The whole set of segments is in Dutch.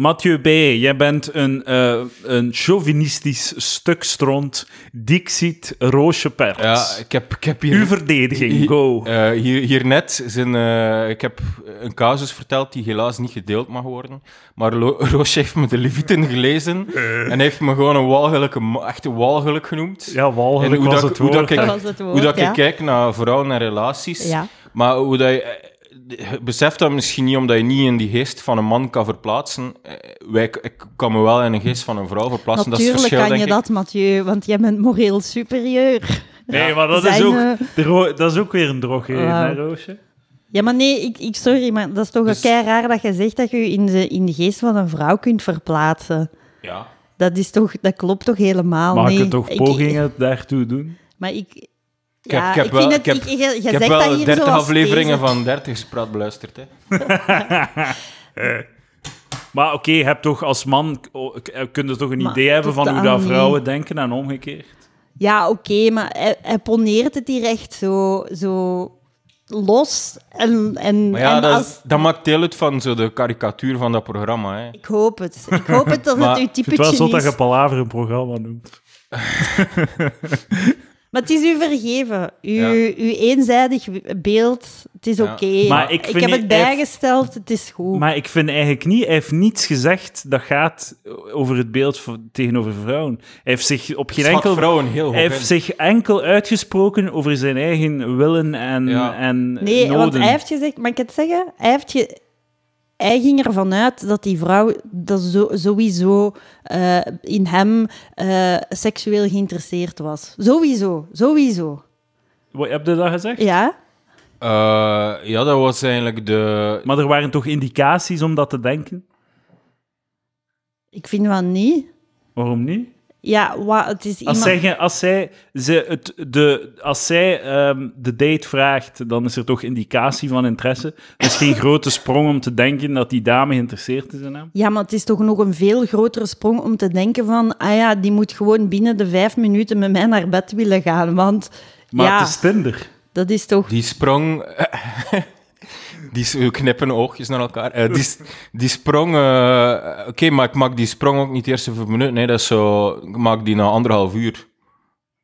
Mathieu B., jij bent een, eh, een chauvinistisch stuk stront. Dixit Roosje Perts. Ja, ik heb, ik heb hier... Uw verdediging, Hier- go. Eh, hier, hier net zijn, eh, ik heb een casus verteld die helaas niet gedeeld mag worden. Maar Lo- Roosje heeft me de Levieten gelezen en heeft me gewoon een walgelijke, ma- echt een walgelijk genoemd. ja, walgelijk En hoe was dat- het hoe dat woord. ik- Dat was het woord, hoe dat ja. ik kijk naar vrouwen en relaties. Ja. Maar hoe dat je beseft dat misschien niet omdat je niet in die geest van een man kan verplaatsen. Eh, Wij, ik kan me wel in een geest van een vrouw verplaatsen. dat is het Natuurlijk verschil, kan denk je ik. dat, Mathieu, want jij bent moreel superieur. Nee, maar dat, Zijn, is ook, eh, dat is ook weer een hè, Wauw. Roosje? Ja, maar nee, ik, ik, sorry, maar dat is toch Dus- kei raar dat je zegt dat je je in de, in de geest van een vrouw kunt verplaatsen. Ja. Dat, is toch, dat klopt toch helemaal Mag niet? ik toch Ik- pogingen daartoe doen? Maar ik... Ik heb, ja, ik heb ik wel, vind ik heb, het, ik, je, je ik heb dat wel hier 30 zoals afleveringen deze. van 30 gespraat beluisterd. Hè. Maar oké, je hebt toch als man... oh, eh, kun je toch een Maar idee hebben van hoe dat niet. vrouwen denken en omgekeerd? Ja, oké, maar hij, hij poneert het hier echt zo, zo los. En, en, Maar ja, en dat, als... dat maakt deel uit van zo de karikatuur van dat programma. Hè. Ik hoop het. Ik hoop het dat het uw Ik vind het wel typetje zot dat is. je Palaver een programma noemt. Maar het is u vergeven. Uw, Ja. uw eenzijdig beeld, het is Ja. oké. Maar ik heb het bijgesteld, het is goed. Maar ik vind eigenlijk niet... Hij heeft niets gezegd dat gaat over het beeld tegenover vrouwen. Hij heeft zich op geen Schat enkel... vrouwen heel hoog Hij heeft in. zich enkel uitgesproken over zijn eigen willen en, Ja. en nee, noden. want hij heeft gezegd... Mag ik het zeggen? Hij, heeft ge, hij ging ervan uit dat die vrouw dat zo, sowieso eh, in hem eh, seksueel geïnteresseerd was. Sowieso, sowieso. Wat, heb je dat gezegd? Ja? Eh, ja, dat was eigenlijk de... Maar er waren toch indicaties om dat te denken? Ik vind van niet. Waarom niet? Ja, wa, het is Als iemand... zij, als zij, ze het, de, als zij ehm, de date vraagt, dan is er toch indicatie van interesse. Het is geen grote sprong om te denken dat die dame geïnteresseerd is in hem. Ja, maar het is toch nog een veel grotere sprong om te denken van... Ah ja, die moet gewoon binnen de vijf minuten met mij naar bed willen gaan. Want Maar ja, het is Tinder. dat is toch... Die sprong... die knippen oogjes naar elkaar. Eh, die, die sprong... eh, Oké, maar ik maak die sprong ook niet de eerste vijf minuten. Nee, dat is zo... Ik maak die na anderhalf uur.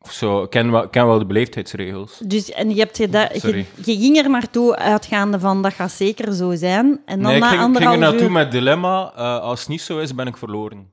Of zo. Ik ken wel, ken wel de beleefdheidsregels. Dus, en je, hebt je, Sorry. je ging er maar toe uitgaande van dat gaat zeker zo zijn. En dan Nee, ik na ging, ik ging anderhalf er naartoe uur... met dilemma. eh, als het niet zo is, ben ik verloren.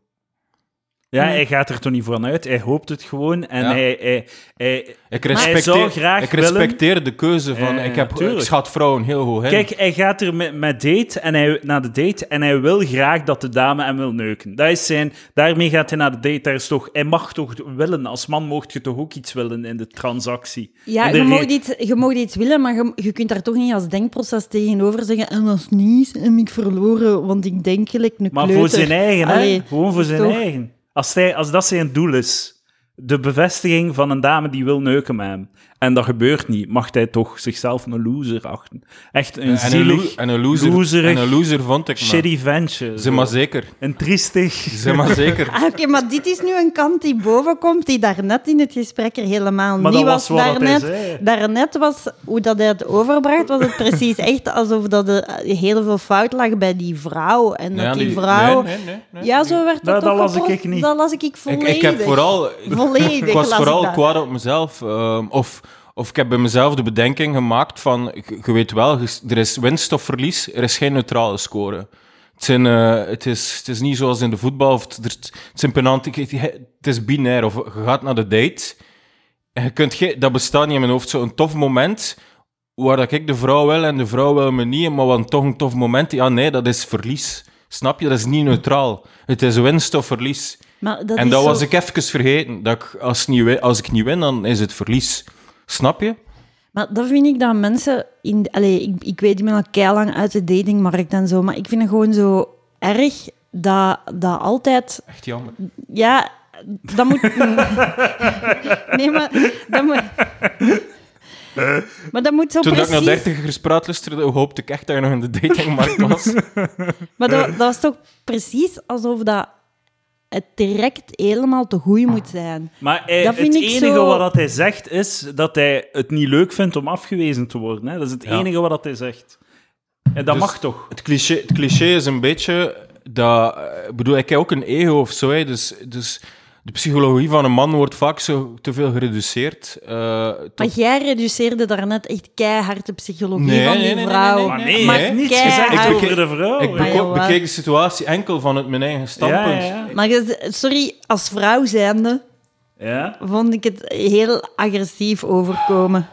Ja, Nee. hij gaat er toch niet van uit. Hij hoopt het gewoon. En Ja. hij, hij, hij, Ik hij zou respecteer, graag ik respecteer de keuze van... Eh, ik, heb, tuurlijk. ik schat vrouwen heel hoog in. Kijk, hij gaat er met, met date en hij, naar de date en hij wil graag dat de dame hem wil neuken. Dat is zijn, daarmee gaat hij naar de date. Daar is toch, hij mag toch willen. Als man mocht je toch ook iets willen in de transactie. Ja, je mag, iets, je mag iets willen, maar je, je kunt daar toch niet als denkproces tegenover zeggen en als niet, heb ik verloren, want ik denk gelijk een Maar kleuter. voor zijn eigen, hè? Allee, Gewoon voor zijn toch- eigen. Als, hij, als dat zijn doel is, de bevestiging van een dame die wil neuken met hem, en dat gebeurt niet, mag hij toch zichzelf een loser achten. Echt een en, een zielig, lo- en een loser, loserig, en een loser vond ik me. shitty ventje. Zeg maar zeker. Een triestig... Zeg maar zeker. Ah, Oké, maar dit is nu een kant die boven komt, die daarnet in het gesprek er helemaal Maar niet dat was hij daarnet, zei. daarnet was, hoe dat hij het overbracht, was het precies echt alsof dat er heel veel fout lag bij die vrouw. En dat Ja, die, die- vrouw... nee, nee, nee, nee. ja, zo werd dat Dat- las ik niet. Dat las ik Ik, volledig. ik heb vooral... Volledig ik was vooral ik kwaad op mezelf. ehm, of, of ik heb bij mezelf de bedenking gemaakt van... Je, weet wel, er is winst of verlies. Er is geen neutrale score. Het, zijn, eh, het, is, het is niet zoals in de voetbal. Of het, het zijn penalty, het is binair. Of je gaat naar de date... En je kunt dat bestaat niet in mijn hoofd. Zo'n tof moment waar dat ik de vrouw wil en de vrouw wil me niet, maar wat toch een tof moment. Ja, nee, dat is verlies. Snap je? Dat is niet neutraal. Het is winst of verlies. Maar dat en dat zo- was ik even vergeten. Dat ik, als, niet als ik niet win, dan is het verlies. Snap je? Maar dat vind ik dat mensen... In, allee, ik, ik weet, ik ben al lang uit de datingmarkt en zo, maar ik vind het gewoon zo erg dat, dat altijd... Echt jammer. Ja, dat moet... nee, maar dat moet... Maar dat moet zo Toen ik naar dertigers praat luisterde, hoopte ik echt dat je nog in de datingmarkt was. Maar dat, dat was toch precies alsof dat het direct helemaal te goed moet zijn. Maar hij- Dat vind het ik enige zo- wat dat hij zegt is dat hij het niet leuk vindt om afgewezen te worden. Hè? Dat is het Ja. enige wat dat hij zegt. En dat Dus mag toch? Het cliché, het cliché is een beetje dat, eh, ik bedoel, ik heb ook een ego of zo, hè, dus, dus de psychologie van een man wordt vaak zo te veel gereduceerd. eh, tot- Maar jij reduceerde daarnet echt keihard de psychologie Nee, van die nee, nee, nee, vrouw. nee, Maar nee, nee, Maar heeft niets gezegd Ik over de vrouw. ik beko- bekeek de situatie enkel vanuit mijn eigen standpunt. ja, ja. Maar sorry, als vrouw zijnde ja. vond ik het heel agressief overkomen.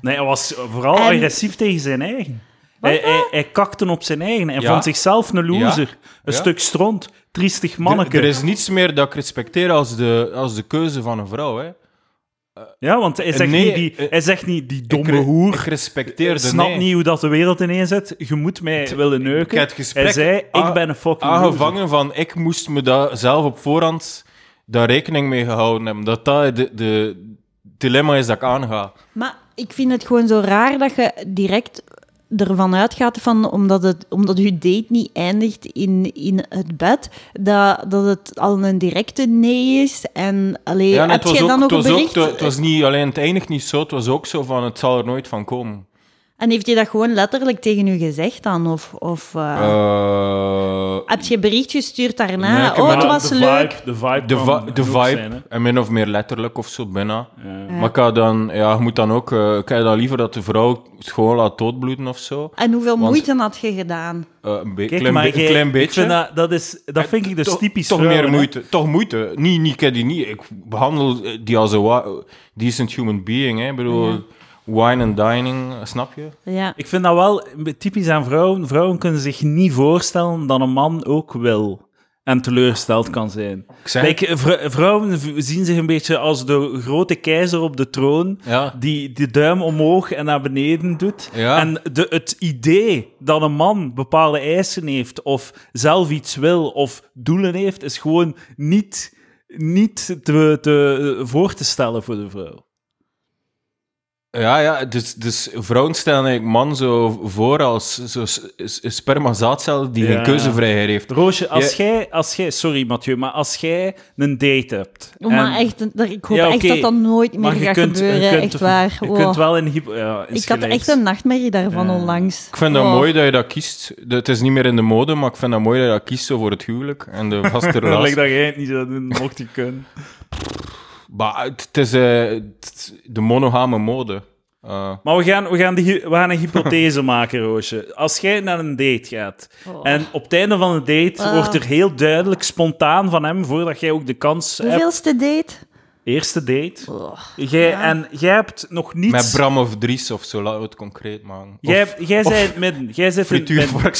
Nee, hij was vooral En- agressief tegen zijn eigen. Hij, hij, hij kakte op zijn eigen. Ja. vond zichzelf een loser. Een Ja. stuk stront. Triestig Er, manneke. er is niets meer dat ik respecteer als de, als de keuze van een vrouw. Hè. Ja, want hij zegt, Nee, niet, die, eh, hij zegt niet die Ik, domme re- hoer. ik respecteer de Snap nee. niet hoe dat de wereld ineen zit. Je moet mij willen neuken. het gesprek hij zei, ik a- ben een fucking aangevangen van ik moest me daar zelf op voorhand daar rekening mee gehouden hebben. Dat dat de, de dilemma is dat ik aanga. Maar ik vind het gewoon zo raar dat je direct ervan uitgaat van, omdat, het, omdat je date niet eindigt in, in het bed, dat, dat het al een directe nee is. En allee, Ja, nee, heb je ook, dan nog het, een was ook, het was niet alleen het eindigt niet zo, het was ook zo van het zal er nooit van komen. En heeft hij dat gewoon letterlijk tegen u gezegd dan? Of, of eh, Eh, heb je een bericht gestuurd daarna? Nee, oh, het was de leuk. Vibe, de vibe, de, kan de vibe, zijn, en min of meer letterlijk of zo bijna. Ja. Maar ik had dan, ja, je moet dan ook, eh, ik had dan liever dat de vrouw het gewoon laat doodbloeden of zo. En hoeveel Want- moeite had je gedaan? Eh, een, be- Kijk, klein, maar een klein beetje. vind dat, dat, is, dat vind ik dus typisch Toch vrouwen, meer hè. moeite. Toch moeite. Niet, niet, ik die niet. Ik behandel die als een wa- decent human being. Hè. Ik bedoel, Ja. Wine and dining, snap je? Ja. Ik vind dat wel typisch aan vrouwen. Vrouwen kunnen zich niet voorstellen dat een man ook wil en teleurgesteld kan zijn. Ik zeg, vrouwen zien zich een beetje als de grote keizer op de troon, ja, die de duim omhoog en naar beneden doet. Ja. En de, het idee dat een man bepaalde eisen heeft, of zelf iets wil, of doelen heeft, is gewoon niet, niet te, te, voor te stellen voor de vrouw. Ja, ja dus, dus vrouwen stellen eigenlijk man zo voor als zo een spermazaadcel die Ja. geen keuzevrijheid heeft. Roosje, als, jij, als jij... Sorry, Mathieu, maar als jij een date hebt... Oh, maar en- echt, dat- ik hoop Ja, echt dat dat nooit meer maar gaat kunt- je gebeuren. kunt- echt waar. Je Wow. kunt wel in... hypo- Ja, Ik had echt een nachtmerrie daarvan Ja. onlangs. Ik vind dat Wow. mooi dat je dat kiest. Het is niet meer in de mode, maar ik vind dat mooi dat je dat kiest zo voor het huwelijk en de vaste Dat relatie. lijkt dat jij het niet zou doen, mocht je kunnen. Maar het het is eh, de monogame mode. Eh, Maar we gaan, we, gaan die, we gaan een hypothese maken, Roosje. Als jij naar een date gaat Oh. en op het einde van de date Ah. wordt er heel duidelijk spontaan van hem, voordat jij ook de kans hebt... Hoeveelste date? Eerste date. Oh. Jij, Ja. En jij hebt nog niets... Met Bram of Dries of zo, laten we het concreet maken. Jij, Of jij of bent in het midden. Jij zit in het midden.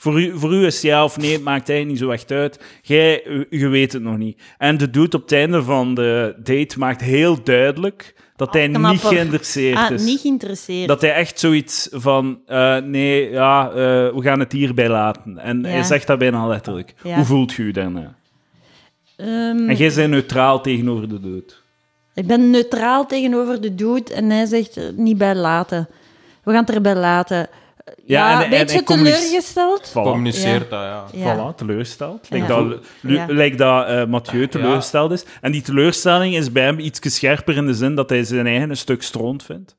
Voor u, voor u is ja of nee, het maakt eigenlijk niet zo echt uit. Jij, u- je weet het nog niet. En de dude op het einde van de date maakt heel duidelijk dat hij niet knapper. geïnteresseerd Ah, is. niet geïnteresseerd. Dat hij echt zoiets van, eh, nee, ja, eh, we gaan het hierbij laten. En Ja. hij zegt dat bijna letterlijk. Ja. Hoe voelt je je daarna? Ehm, En jij bent neutraal tegenover de dood. Ik ben neutraal tegenover de dude en hij zegt eh, niet bij laten. We gaan het erbij laten. Ja, en- een en- beetje en teleurgesteld. Voilà. Communiceert dat, ja. Ja. Voilà, teleurgesteld. Ja. Lijkt dat, lijkt dat eh, Mathieu teleurgesteld is. En die teleurstelling is bij hem iets scherper in de zin dat hij zijn eigen een stuk stront vindt.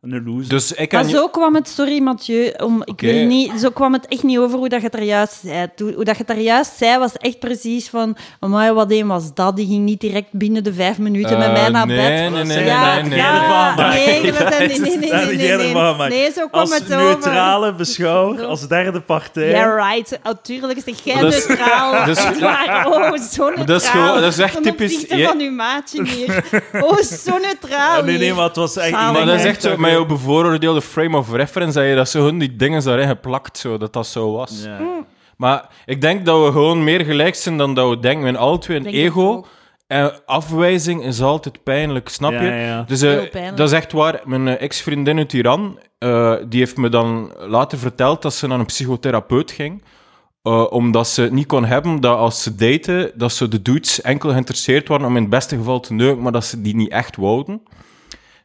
Een loser. Dus ik Maar zo kwam het, sorry Mathieu, om, ik Oké. wil niet, zo kwam het echt niet over hoe dat je het er juist zei. Hoe, hoe dat je het er juist zei, was echt precies van, amai, wat een was dat? Die ging niet direct binnen de vijf minuten met Eh, mij naar nee, bed. Nee, nee, ja, nee, nee, nee. ja, nee. nee, nee, nee, nee, nee, nee, nee, zo kwam als het neutrale beschouwer, als derde partij. Ja, right. Natuurlijk zeg jij is- neutraal. is- Echt waar. Oh, zo neutraal. Dat is gewoon- dat is echt Ten typisch- opzichte je- van uw maatje hier. Oh, zo neutraal Ah, nee, nee, maar het was echt... Maar dat is echt zo, met je- jouw bevooroordeelde frame of reference, dat je dat zo hun die dingen daarin geplakt, zo, dat dat zo was. Ja. Maar ik denk dat we gewoon meer gelijk zijn dan dat we denken. We hebben alle twee een ego. En afwijzing is altijd pijnlijk, snap Ja, je? ja, ja. Dus eh, dat is echt waar. Mijn eh, ex-vriendin uit Iran, eh, die heeft me dan later verteld dat ze naar een psychotherapeut ging. eh, omdat ze het niet kon hebben dat als ze daten, dat ze de dudes enkel geïnteresseerd waren om in het beste geval te neuken, maar dat ze die niet echt wouden.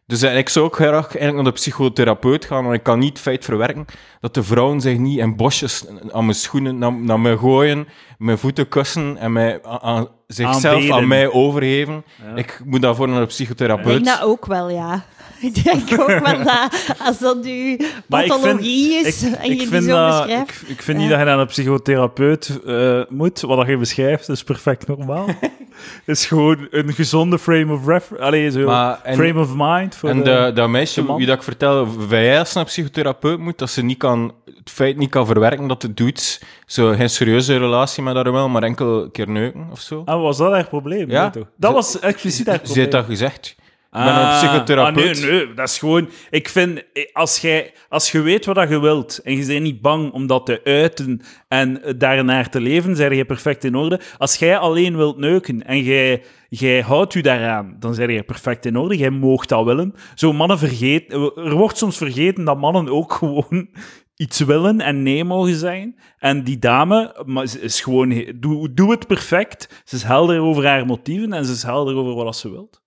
Dus eh, ik zou ook graag eigenlijk naar de psychotherapeut gaan, want ik kan niet het feit verwerken dat de vrouwen zich niet in bosjes aan mijn schoenen, naar, naar mij gooien, mijn voeten kussen en mij aan, aan- zichzelf Aanbeden. aan mij overgeven. Ja. Ik moet daarvoor naar een Ik psychotherapeut. denk dat ook wel, ja. Ik denk ook wel dat als dat uw Maar ik vind- pathologie is en je die vind zo dat- beschrijft... Ik, ik vind Ja. niet dat je naar een psychotherapeut eh, moet. Wat je beschrijft is perfect normaal. is gewoon een gezonde frame of reference. Allee, zo. Maar- en- frame of mind. Voor En de- de, dat meisje, de man. wie dat ik vertel, wij als naar een psychotherapeut moet, dat ze niet kan, het feit niet kan verwerken dat het doet, zo geen serieuze relatie met haar wel, maar enkel een keer neuken of zo. Ah, was dat haar probleem? Ja. Toch? Dat was expliciet haar Ze probleem. heeft dat gezegd. Ben Ah, een psychotherapeut. Ah, nee, nee, dat is gewoon... Ik vind, als, jij, als je weet wat je wilt en je bent niet bang om dat te uiten en daarnaar te leven, zijn je perfect in orde. Als jij alleen wilt neuken en jij, jij houdt je daaraan, dan zijn je perfect in orde. Jij moogt dat willen. Zo mannen vergeten... Er wordt soms vergeten dat mannen ook gewoon iets willen en nee mogen zeggen. En die dame maar is gewoon... Doe, doe het perfect. Ze is helder over haar motieven en ze is helder over wat ze wilt.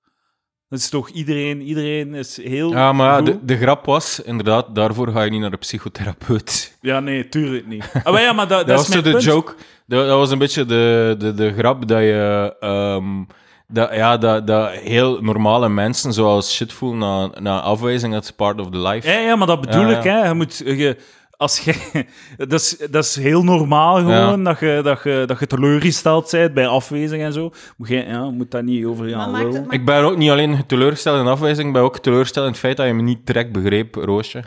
Dat is toch iedereen, iedereen is heel. Ja, maar de, de grap was, inderdaad, daarvoor ga je niet naar de psychotherapeut. Ja, nee, tuurlijk niet. Ah, maar ja, maar dat, dat, Dat, is was mijn de punt. joke. Dat, dat was een beetje de, de, de grap dat je... ehm, dat, ja, dat, dat heel normale mensen zoals shit voelen na, na afwijzing, that's part of the life. Ja, ja, maar dat bedoel Ja, ik. ja. Hè. Je moet, je, als je, dat, is, dat is heel normaal gewoon, dat, je, dat, je, dat je teleurgesteld bent bij afwezing en zo. Moet je ja, moet dat niet over Maar gaan het- Ik ben ook niet alleen teleurgesteld in afwijzing, ik ben ook teleurgesteld in het feit dat je me niet direct begreep, Roosje.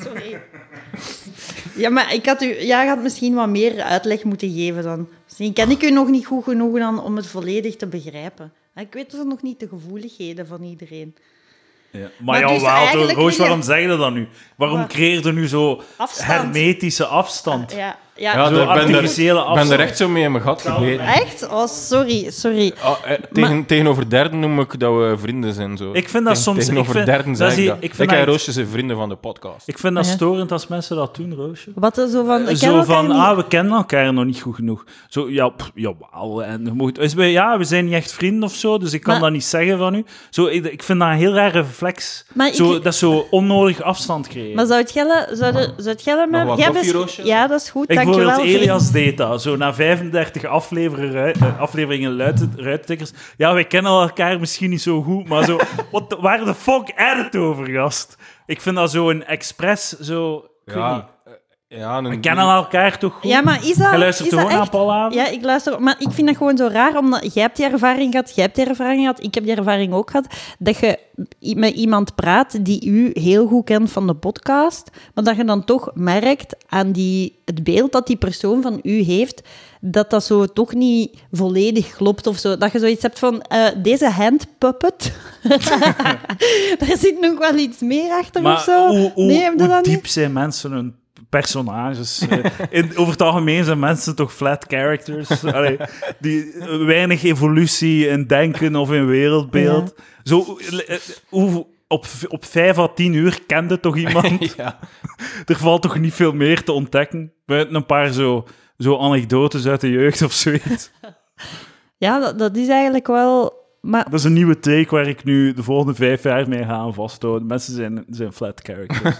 Sorry. Ja, maar ik had u, jij had misschien wat meer uitleg moeten geven dan. Misschien ken ik u nog niet goed genoeg dan om het volledig te begrijpen. Ik weet dus nog niet de gevoeligheden van iedereen. Ja. Maar, Maar ja, dus wel, eigenlijk Roos, waarom zeg je dat dan nu? Waarom Maar- creëer je nu zo Afstand. hermetische afstand? Ja, ja. Ja, Zo daar ben, er, ben er echt zo mee in mijn gat gebeten. Echt? Oh, sorry, sorry. Ah, eh, tegen, tegenover derden noem ik dat we vrienden zijn. Zo. Ik vind dat Tegen- soms- ik Tegenover vind- derden dat zeg ik dat. ik Ik, vind en dat- Roosje zijn vrienden van de podcast. Ik vind dat Ja. storend als mensen dat doen, Roosje. Wat is zo van... ik ken Zo van, niet. ah, we kennen elkaar nog niet goed genoeg. Zo, ja, pff, jawel. En je moet, is bij- ja, we zijn niet echt vrienden of zo, dus ik kan Maar- dat niet zeggen van u. Zo, ik, ik vind dat een heel rare reflex. Maar ik- zo, dat is zo onnodig afstand creëren. Maar zou het gellen, zou de, zou het gellen met... Nog wat Jij koffie, bes- Roosje? Ja, dat is goed, ik. Bijvoorbeeld. Elias deed dat. Zo na 35 afleveringen, eh, afleveringen ruittikkers. Ja, wij kennen elkaar misschien niet zo goed, maar zo... Wat, waar de fuck er het over, gast? Ik vind dat zo een expres, zo... Ik weet niet. Ja, ja een, We kennen elkaar toch goed? Ja, maar is dat... Je luistert is dat gewoon naar echt... Paul Haven? Ja, ik luister, maar ik vind dat gewoon zo raar, omdat jij hebt die ervaring gehad, jij hebt die ervaring gehad, ik heb die ervaring ook gehad, dat je met iemand praat die u heel goed kent van de podcast, maar dat je dan toch merkt aan die, het beeld dat die persoon van u heeft, dat dat zo toch niet volledig klopt of zo. Dat je zoiets hebt van, eh, deze handpuppet, daar zit nog wel iets meer achter Maar of zo. hoe, hoe, nee, heb je hoe dat diep niet? zijn mensen hun personages? Eh, In, over het algemeen zijn mensen toch flat characters? Allee, die, eh, weinig evolutie in denken of in wereldbeeld. Zo, eh, hoe, op, op vijf à tien uur kende toch iemand? Ja. er valt toch niet veel meer te ontdekken? Buiten een paar zo, zo anekdotes uit de jeugd of zoiets. Ja, dat, dat is eigenlijk wel... Maar Dat is een nieuwe take waar ik nu de volgende vijf jaar mee ga aan vasthouden. Mensen zijn, zijn flat characters.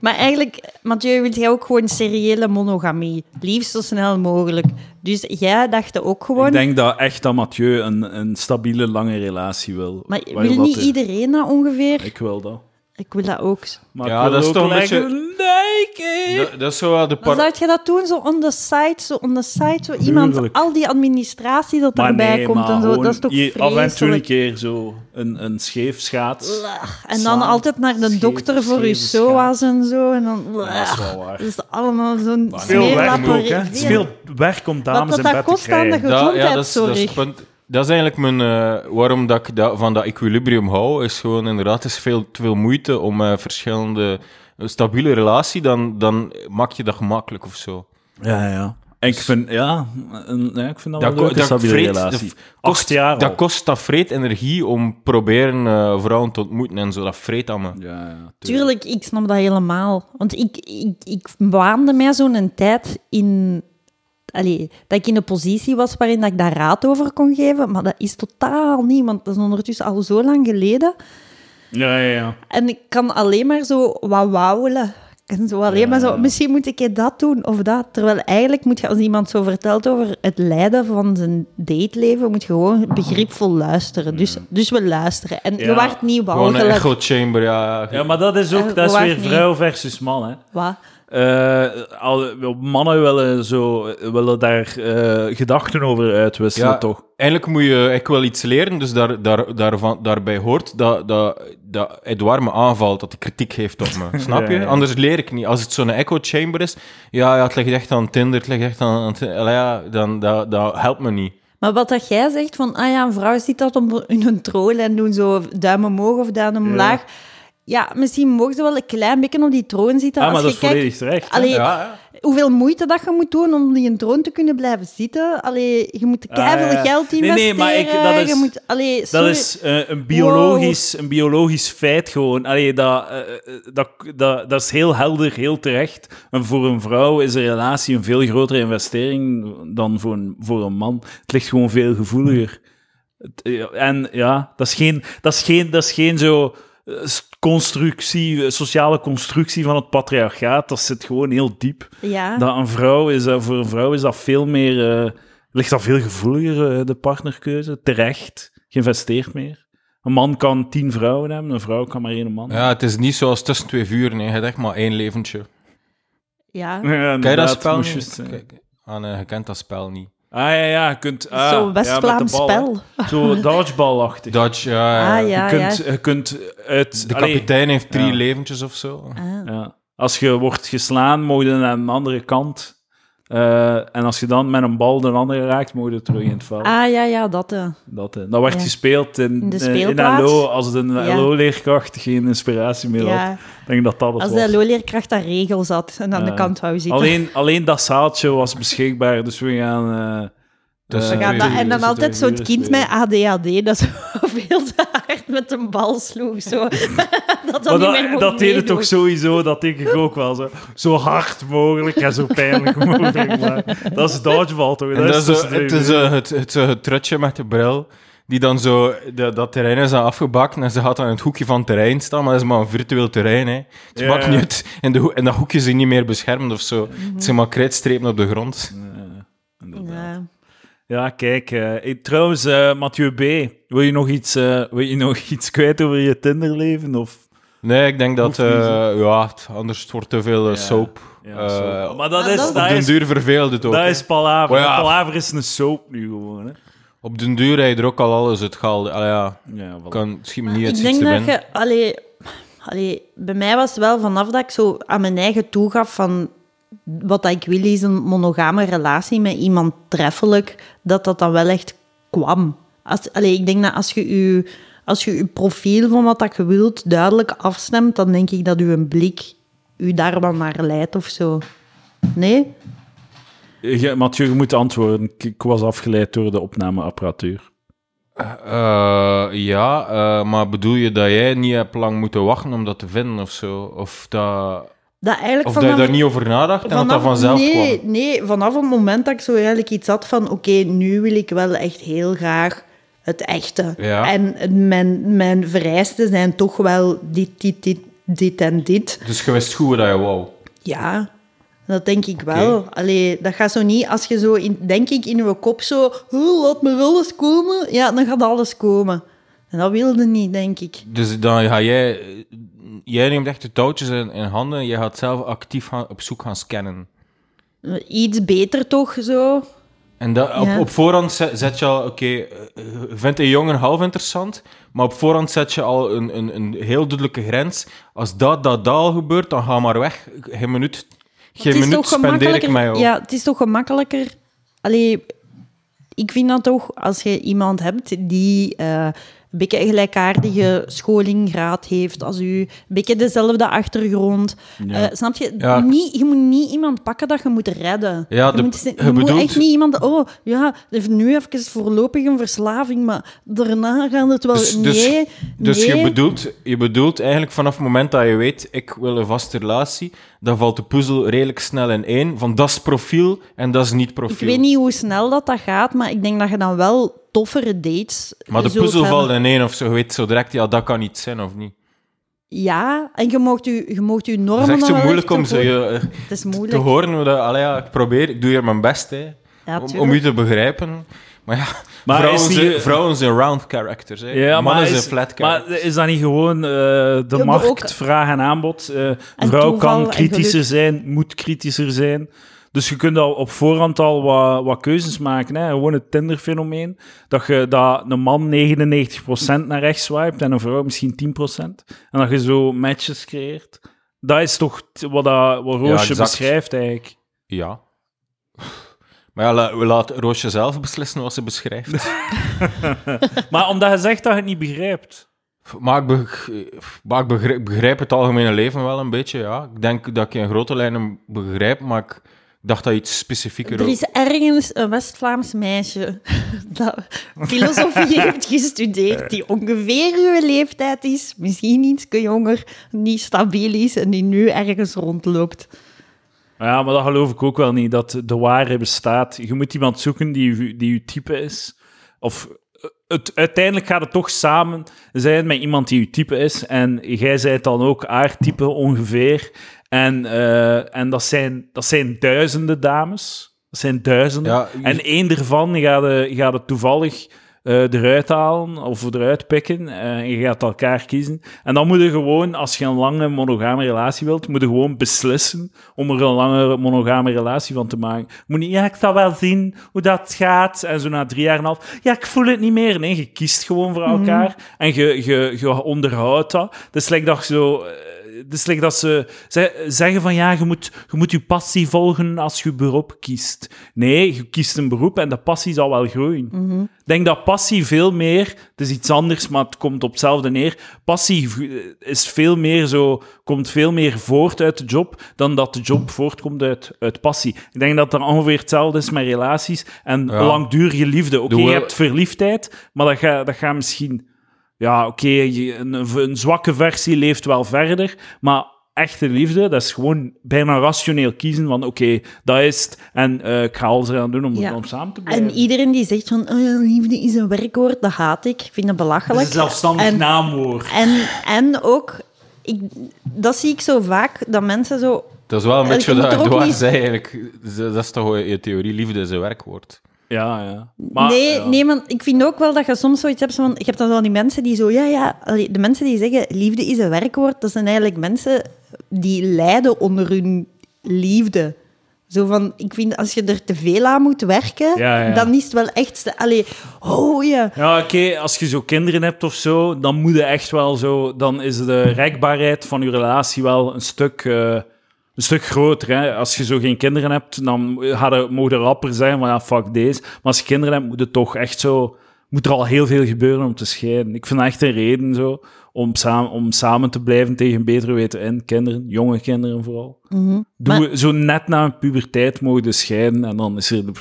Maar eigenlijk, Mathieu, wil jij ook gewoon seriële monogamie. Liefst zo snel mogelijk. Dus jij dacht ook gewoon... Ik denk dat echt dat Mathieu een, een stabiele, lange relatie wil. maar wil niet de- iedereen dat ongeveer? Ik wil dat. Ik wil dat ook. Maar Ja, dat is toch een beetje- Ik- Dat, dat is zo wel de Maar par- zou je dat doen, zo on the side, zo on the side, zo iemand, Tuurlijk. al die administratie dat Maar erbij nee, komt maar en zo, gewoon dat is toch hier Af en toe een vreselijk. keer zo een, een scheef schaats. En Slaan. dan altijd naar de Scheef- dokter voor je scheve SOA's en zo. En dan, dat is wel waar. dat is allemaal zo'n Maar Veel werk ook, hè. Het is veel werk om dames dat in dat bed te kost aan de krijgen. ge- Dat, ja, dat is, dat, is het gezondheidszorg. punt. dat is eigenlijk mijn, eh, waarom dat ik dat, van dat equilibrium hou. Is gewoon inderdaad, het is veel te veel moeite om eh, verschillende een stabiele relatie, dan, dan maak je dat gemakkelijk of zo. Ja, ja. En ik vind, ja, een, ja, ik vind dat, Dat, wel een leuke stabiele relatie. dat Acht kost, jaar dat kost dat vreet energie om proberen eh, vrouwen te ontmoeten en zo. Dat vreet aan me. Ja, ja, Tuurlijk, ik snap dat helemaal. Want ik, ik, ik waande mij zo'n tijd in... Allee, dat ik in een positie was waarin dat ik daar raad over kon geven, maar dat is totaal niet, want dat is ondertussen al zo lang geleden. Ja, ja, ja. En ik kan alleen maar zo wat wauwelen. En zo alleen maar zo, misschien moet ik dat doen of dat. Terwijl eigenlijk moet je, als iemand zo vertelt over het lijden van zijn dateleven, moet je gewoon begripvol luisteren. Dus, dus we luisteren. En je waart niet Gewoon een walgelijk. echo chamber, ja. Ja, maar dat is ook Eh, dat is weer vrouw versus man, hè. Wat? Eh, al, mannen willen, zo, willen daar eh, gedachten over uitwisselen, Ja, toch? Eigenlijk moet je ik wil iets leren, dus daar, daar, daarvan, daarbij hoort dat, dat, dat Edouard me aanvalt, dat hij kritiek heeft op me. Snap je? Ja, ja. Anders leer ik niet. Als het zo'n echo chamber is, ja, ja het ligt echt aan Tinder, het ligt echt aan... ja, dan dat, dat helpt me niet. Maar wat dat jij zegt van, ah ja, een vrouw ziet dat op in een troll en doen zo duim omhoog of duim omlaag. Ja, misschien mogen ze wel een klein beetje op die troon zitten. Ah, als maar je dat is kijkt, volledig terecht. Allee, Ja, ja. hoeveel moeite dat je moet doen om die troon te kunnen blijven zitten. Allee, je moet Ah, keiveel ja. geld Nee, investeren. nee, maar ik- dat is- je moet, allee, Dat is eh, een, biologisch, een biologisch feit gewoon. Allee, dat, eh, eh, dat, dat, dat is heel helder, heel terecht. En voor een vrouw is een relatie een veel grotere investering dan voor een, voor een man. Het ligt gewoon veel gevoeliger. En ja, dat is geen, dat is geen, dat is geen zo constructie, eh, sociale constructie van het patriarchaat. Dat zit gewoon heel diep. Ja. Dat een vrouw is, dat- voor een vrouw is dat veel meer, eh, ligt dat veel gevoeliger, eh, de partnerkeuze. Terecht, geïnvesteerd meer. Een man kan tien vrouwen hebben, een vrouw kan maar één man. Ja, het is niet zoals tussen twee vuren, nee. je hebt echt maar één leventje. ja. Ja, je dat inderdaad, spel niet? Kijk, ah, nee, je kent dat spel niet. Ah ja, ja, je kunt... Ah, Zo'n ja, West-Vlaams met de bal, spel. Zo dodgeball-achtig. Dodge, ja, ja. Ah, ja, je, kunt, ja. je kunt uit... De allee, kapitein heeft drie ja. leventjes of zo. Ah. ja. Als je wordt geslaan, moet je naar een andere kant. Eh, en als je dan met een bal de andere raakt, moet je terug in het veld. Ah, ja, ja, dat. eh. Dat, eh, dat werd Ja. gespeeld in, In de in? LO. Als de Ja. LO-leerkracht geen inspiratie meer had. Ik denk dat dat het Als was. de LO-leerkracht daar regels had en aan de kant wou zitten. Alleen, alleen dat zaaltje was beschikbaar, dus we gaan... Dus dat- en dan altijd zo'n kind met ADHD dat zo veel te hard met een bal sloeg. Zo. dat dan Maar niet meer dat, dat deed het toch sowieso, dat denk ik ook wel. Zo, zo hard mogelijk en zo pijnlijk mogelijk. Maar dat is dodgeball toch? Dat is, zo- twee het, is het, het, het, het trutje met de bril, die dan zo, de- dat terrein is dan afgebakt en ze gaat dan in het hoekje van het terrein staan, maar dat is maar een virtueel terrein. Hè. Het ja. niet uit. En, de, en dat hoekje is niet meer beschermd of zo. Het zijn maar krijtstrepen op de grond. Ja, kijk. eh, trouwens, eh, Mathieu B., wil je, nog iets, eh, wil je nog iets kwijt over je Tinderleven? Of... Nee, ik denk dat, eh, ja, anders wordt te veel Ja. soap. Ja, Eh, maar dat is, dat- Op dat den is, duur verveelt het ook. dat is palaver. Ja. Palaver is een soap nu gewoon. Hè. Op den duur heb je er ook al alles uitgehaald. Allee, ja, Ja, voilà. kan, me niet uit Ik denk dat je... Allee, allee, bij mij was het wel vanaf dat ik zo aan mijn eigen toegaf van... Wat ik wil is een monogame relatie met iemand treffelijk, dat dat dan wel echt kwam. Als, allee, ik denk dat als je je, als je je profiel van wat dat je wilt duidelijk afstemt, dan denk ik dat je blik u daar wel naar leidt of zo. Nee? Ja, Mathieu, je moet antwoorden. Ik, ik was afgeleid door de opnameapparatuur. Eh, ja, eh, maar bedoel je dat jij niet hebt lang moeten wachten om dat te vinden of zo? Of dat, Dat eigenlijk of dat je vanaf- daar niet over nadacht en dat dat vanzelf nee, kwam? Nee, vanaf het moment dat ik zo eigenlijk iets had van... Oké, nu wil ik wel echt heel graag het echte. Ja. En mijn, mijn vereisten zijn toch wel dit, dit, dit, dit en dit. Dus je wist goed dat je wou. Ja, dat denk ik wel. Allee, dat gaat zo niet... Als je zo, in, denk ik, in je kop zo... "Oh, laat maar alles komen. Ja, dan gaat alles komen. En dat wilde niet, denk ik. Dus dan ga jij... Jij neemt echt de touwtjes in, in handen en je gaat zelf actief gaan, op zoek gaan scannen. Iets beter toch, zo. En dat, op, Ja. op voorhand zet, zet je al, oké, eh, je vindt een jongen half interessant, maar op voorhand zet je al een, een, een heel duidelijke grens. Als dat, dat, dat al gebeurt, dan ga maar weg. Geen minuut, geen minuut spendeer ik mij. Ja, het is toch gemakkelijker. Allee, ik vind dat toch, als je iemand hebt die eh, een beetje een gelijkaardige scholinggraad heeft als u, een beetje dezelfde achtergrond. Ja. Eh, snap je? Ja. Niet, je moet niet iemand pakken dat je moet redden. Ja, je moet, je je moet bedoelt- echt niet iemand... Oh, ja, heeft nu even voorlopig een verslaving, maar daarna gaan het wel... Dus, dus, nee, dus nee. je, bedoelt, je bedoelt eigenlijk vanaf het moment dat je weet, ik wil een vaste relatie, dan valt de puzzel redelijk snel in één. Van dat is profiel en dat is niet Ik profiel. weet niet hoe snel dat, dat gaat, maar ik denk dat je dan wel toffere dates maar de puzzel valt in één of zo. Je weet zo direct, ja, dat kan niet zijn of niet. Ja, en je mocht je, je mocht je normen... Het is echt zo moeilijk om ze, op- eh, Het is te moeilijk. horen. Hoe dat, allee, ja, ik probeer, ik doe hier mijn best hè, Ja, om, om u te begrijpen. Maar ja, Maar vrouwen, is niet- zijn, vrouwen zijn round characters. Hè. Ja, Mannen maar zijn flat maar characters. is dat niet gewoon eh, de maar markt, ook- vraag en aanbod? Eh, een En vrouw kan kritischer zijn, moet kritischer zijn. Dus je kunt al op voorhand al wat, wat keuzes maken. Hè? Gewoon het Tinder-fenomeen. Dat, je, dat een man 99% naar rechts swipt en een vrouw misschien 10%. En dat je zo matches creëert. Dat is toch wat, dat, wat Roosje beschrijft eigenlijk. Ja. Maar ja, we laten Roosje zelf beslissen wat ze beschrijft. Maar omdat je zegt dat je het niet begrijpt. Maar ik, beg- maar ik begrijp, begrijp het algemene leven wel een beetje, ja. Ik denk dat ik in grote lijnen begrijp, maar ik dacht dat iets specifieker... Er is ergens een West-Vlaams meisje dat filosofie heeft gestudeerd, die ongeveer uw leeftijd is, misschien iets jonger, niet stabiel is en die nu ergens rondloopt. Ja, maar dat geloof ik ook wel niet, dat de waarheid bestaat. Je moet iemand zoeken die, die uw type is. Of het, uiteindelijk gaat het toch samen zijn met iemand die uw type is. En jij zijt dan ook aardtype ongeveer. En, eh, en dat, zijn, dat zijn duizenden dames. Dat zijn duizenden. Ja, En één ervan gaat het, gaat het toevallig eh, eruit halen of eruit pikken. eh, en je gaat elkaar kiezen. En dan moet je gewoon, als je een lange monogame relatie wilt, moet je gewoon beslissen om er een lange monogame relatie van te maken. Je moet niet, ja, ik zal wel zien hoe dat gaat. En zo na drie jaar en een half, ja, ik voel het niet meer. Nee, je kiest gewoon voor elkaar en je, je, je onderhoudt dat. Het is like dat je zo... Het is like dat ze ze- zeggen van ja, je moet, je moet je passie volgen als je beroep kiest. Nee, je kiest een beroep en de passie zal wel groeien. Ik denk dat passie veel meer, het is iets anders, maar het komt op hetzelfde neer. Passie is veel meer zo, komt veel meer voort uit de job dan dat de job voortkomt uit, uit passie. Ik denk dat dat ongeveer hetzelfde is met relaties en Ja. langdurige liefde. Oké, je hebt verliefdheid, maar dat gaat dat gaat misschien... Ja, oké, een, een zwakke versie leeft wel verder, maar echte liefde, dat is gewoon bijna rationeel kiezen van oké, dat is het en eh, ik ga alles eraan doen om, Ja. om samen te blijven. En iedereen die zegt van, oh liefde is een werkwoord, dat haat ik. Ik vind dat Dat belachelijk. is een zelfstandig En- naamwoord. En, en ook, ik, dat zie ik zo vaak, dat mensen zo... Dat is wel een Je beetje moet wat Edouard niet- zei eigenlijk. Dat is toch wel je theorie, liefde is een werkwoord. Ja, ja. Maar, nee, ja. nee, maar ik vind ook wel dat je soms zoiets hebt van... Je hebt dan wel die mensen die zo... Ja, ja, de mensen die zeggen liefde is een werkwoord, dat zijn eigenlijk mensen die lijden onder hun liefde. Zo van, ik vind als je er te veel aan moet werken, Ja, ja. dan is het wel echt... Allee, oh ja. Ja, oké, als je zo kinderen hebt of zo, dan moet je echt wel zo... Dan is de rekbaarheid van je relatie wel een stuk, eh, een stuk groter. Hè? Als je zo geen kinderen hebt, dan mogen er rapper zijn van ja, fuck deze. Maar als je kinderen hebt, moet het toch echt zo... Moet er al heel veel gebeuren om te scheiden. Ik vind dat echt een reden zo, om, samen, om samen te blijven tegen betere weten in. Kinderen, jonge kinderen vooral. Doe, Maar- Zo net na een puberteit mogen de scheiden en dan is, er de,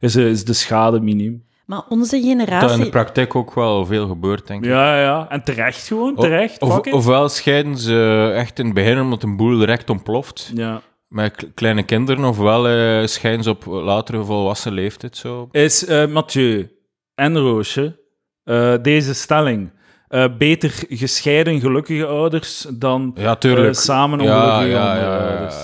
is, is de schade miniem. Maar onze Dat in de generatie... praktijk ook wel veel gebeurt, denk ik. Ja, ja. En terecht gewoon, terecht. Of, ofwel scheiden ze echt in het begin omdat een boel direct ontploft ja. met kleine kinderen, ofwel eh scheiden ze op latere volwassen leeftijd zo. Is eh, Mathieu en Roosje eh, deze stelling eh, beter gescheiden gelukkige ouders dan Ja, tuurlijk. eh, samen ja, ongelukkige ja, ja, ouders?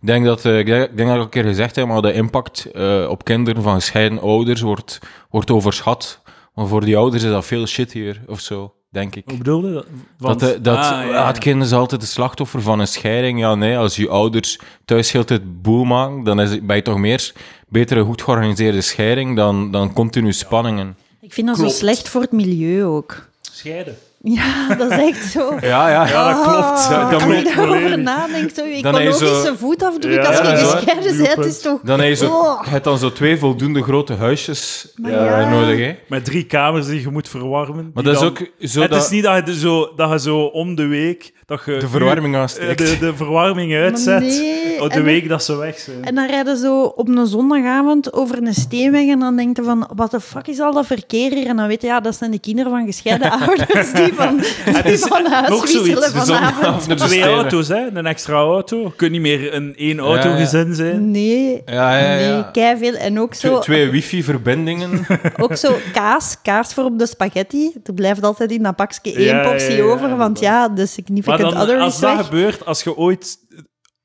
Ik denk dat, eh, ik denk, ik denk dat ik een keer gezegd heb, maar de impact eh, op kinderen van gescheiden ouders wordt, wordt overschat. Want voor die ouders is dat veel shittier of zo, denk ik. Hoe bedoelde dat? Dat, de- dat Ah, ja, ja. het kind is altijd de slachtoffer van een scheiding. Ja, nee, als je ouders thuis heel tijd boel maken, dan is, het- ben je toch meer beter een goed georganiseerde scheiding dan, dan continu spanningen. Ik vind dat Klopt. zo slecht voor het milieu ook. Scheiden. Ja, dat is echt zo. Ja, ja, Ja, dat klopt. Ja, dat Als moet je daarover nadenkt, zo, Dan je zo- ecologische voetafdruk Ja, als ja, je gescheiden bent, is toch... Dan heb je, zo, Oh. je hebt dan zo twee voldoende grote huisjes eh, ja. nodig, hè. Met drie kamers die je moet verwarmen. Maar dat is dan- ook zo Het dat is niet dat je, zo, dat je zo om de week... Dat je de verwarming eh, aansteekt. de, de verwarming uitzet. nee, op de en- week dat ze weg zijn. En dan rijden zo op een zondagavond over een steenweg en dan denk je van, wat de fuck is al dat verkeer hier? En dan weet je, ja, dat zijn de kinderen van gescheiden ouders die van, Het is van huis nog zoiets. vanavond. Twee auto's, hè? Een extra auto. Je kunt niet meer een één auto Ja, ja. gezin zijn. Nee, Ja, ja, ja. nee, keiveel. En ook Twee, zo, twee wifi-verbindingen. ook zo kaas, kaas voor op de spaghetti. Er blijft altijd in dat pakje één Ja, ja, portie ja, over, want ja, de Maar significant dan, other als is dat weg. gebeurt, als je ooit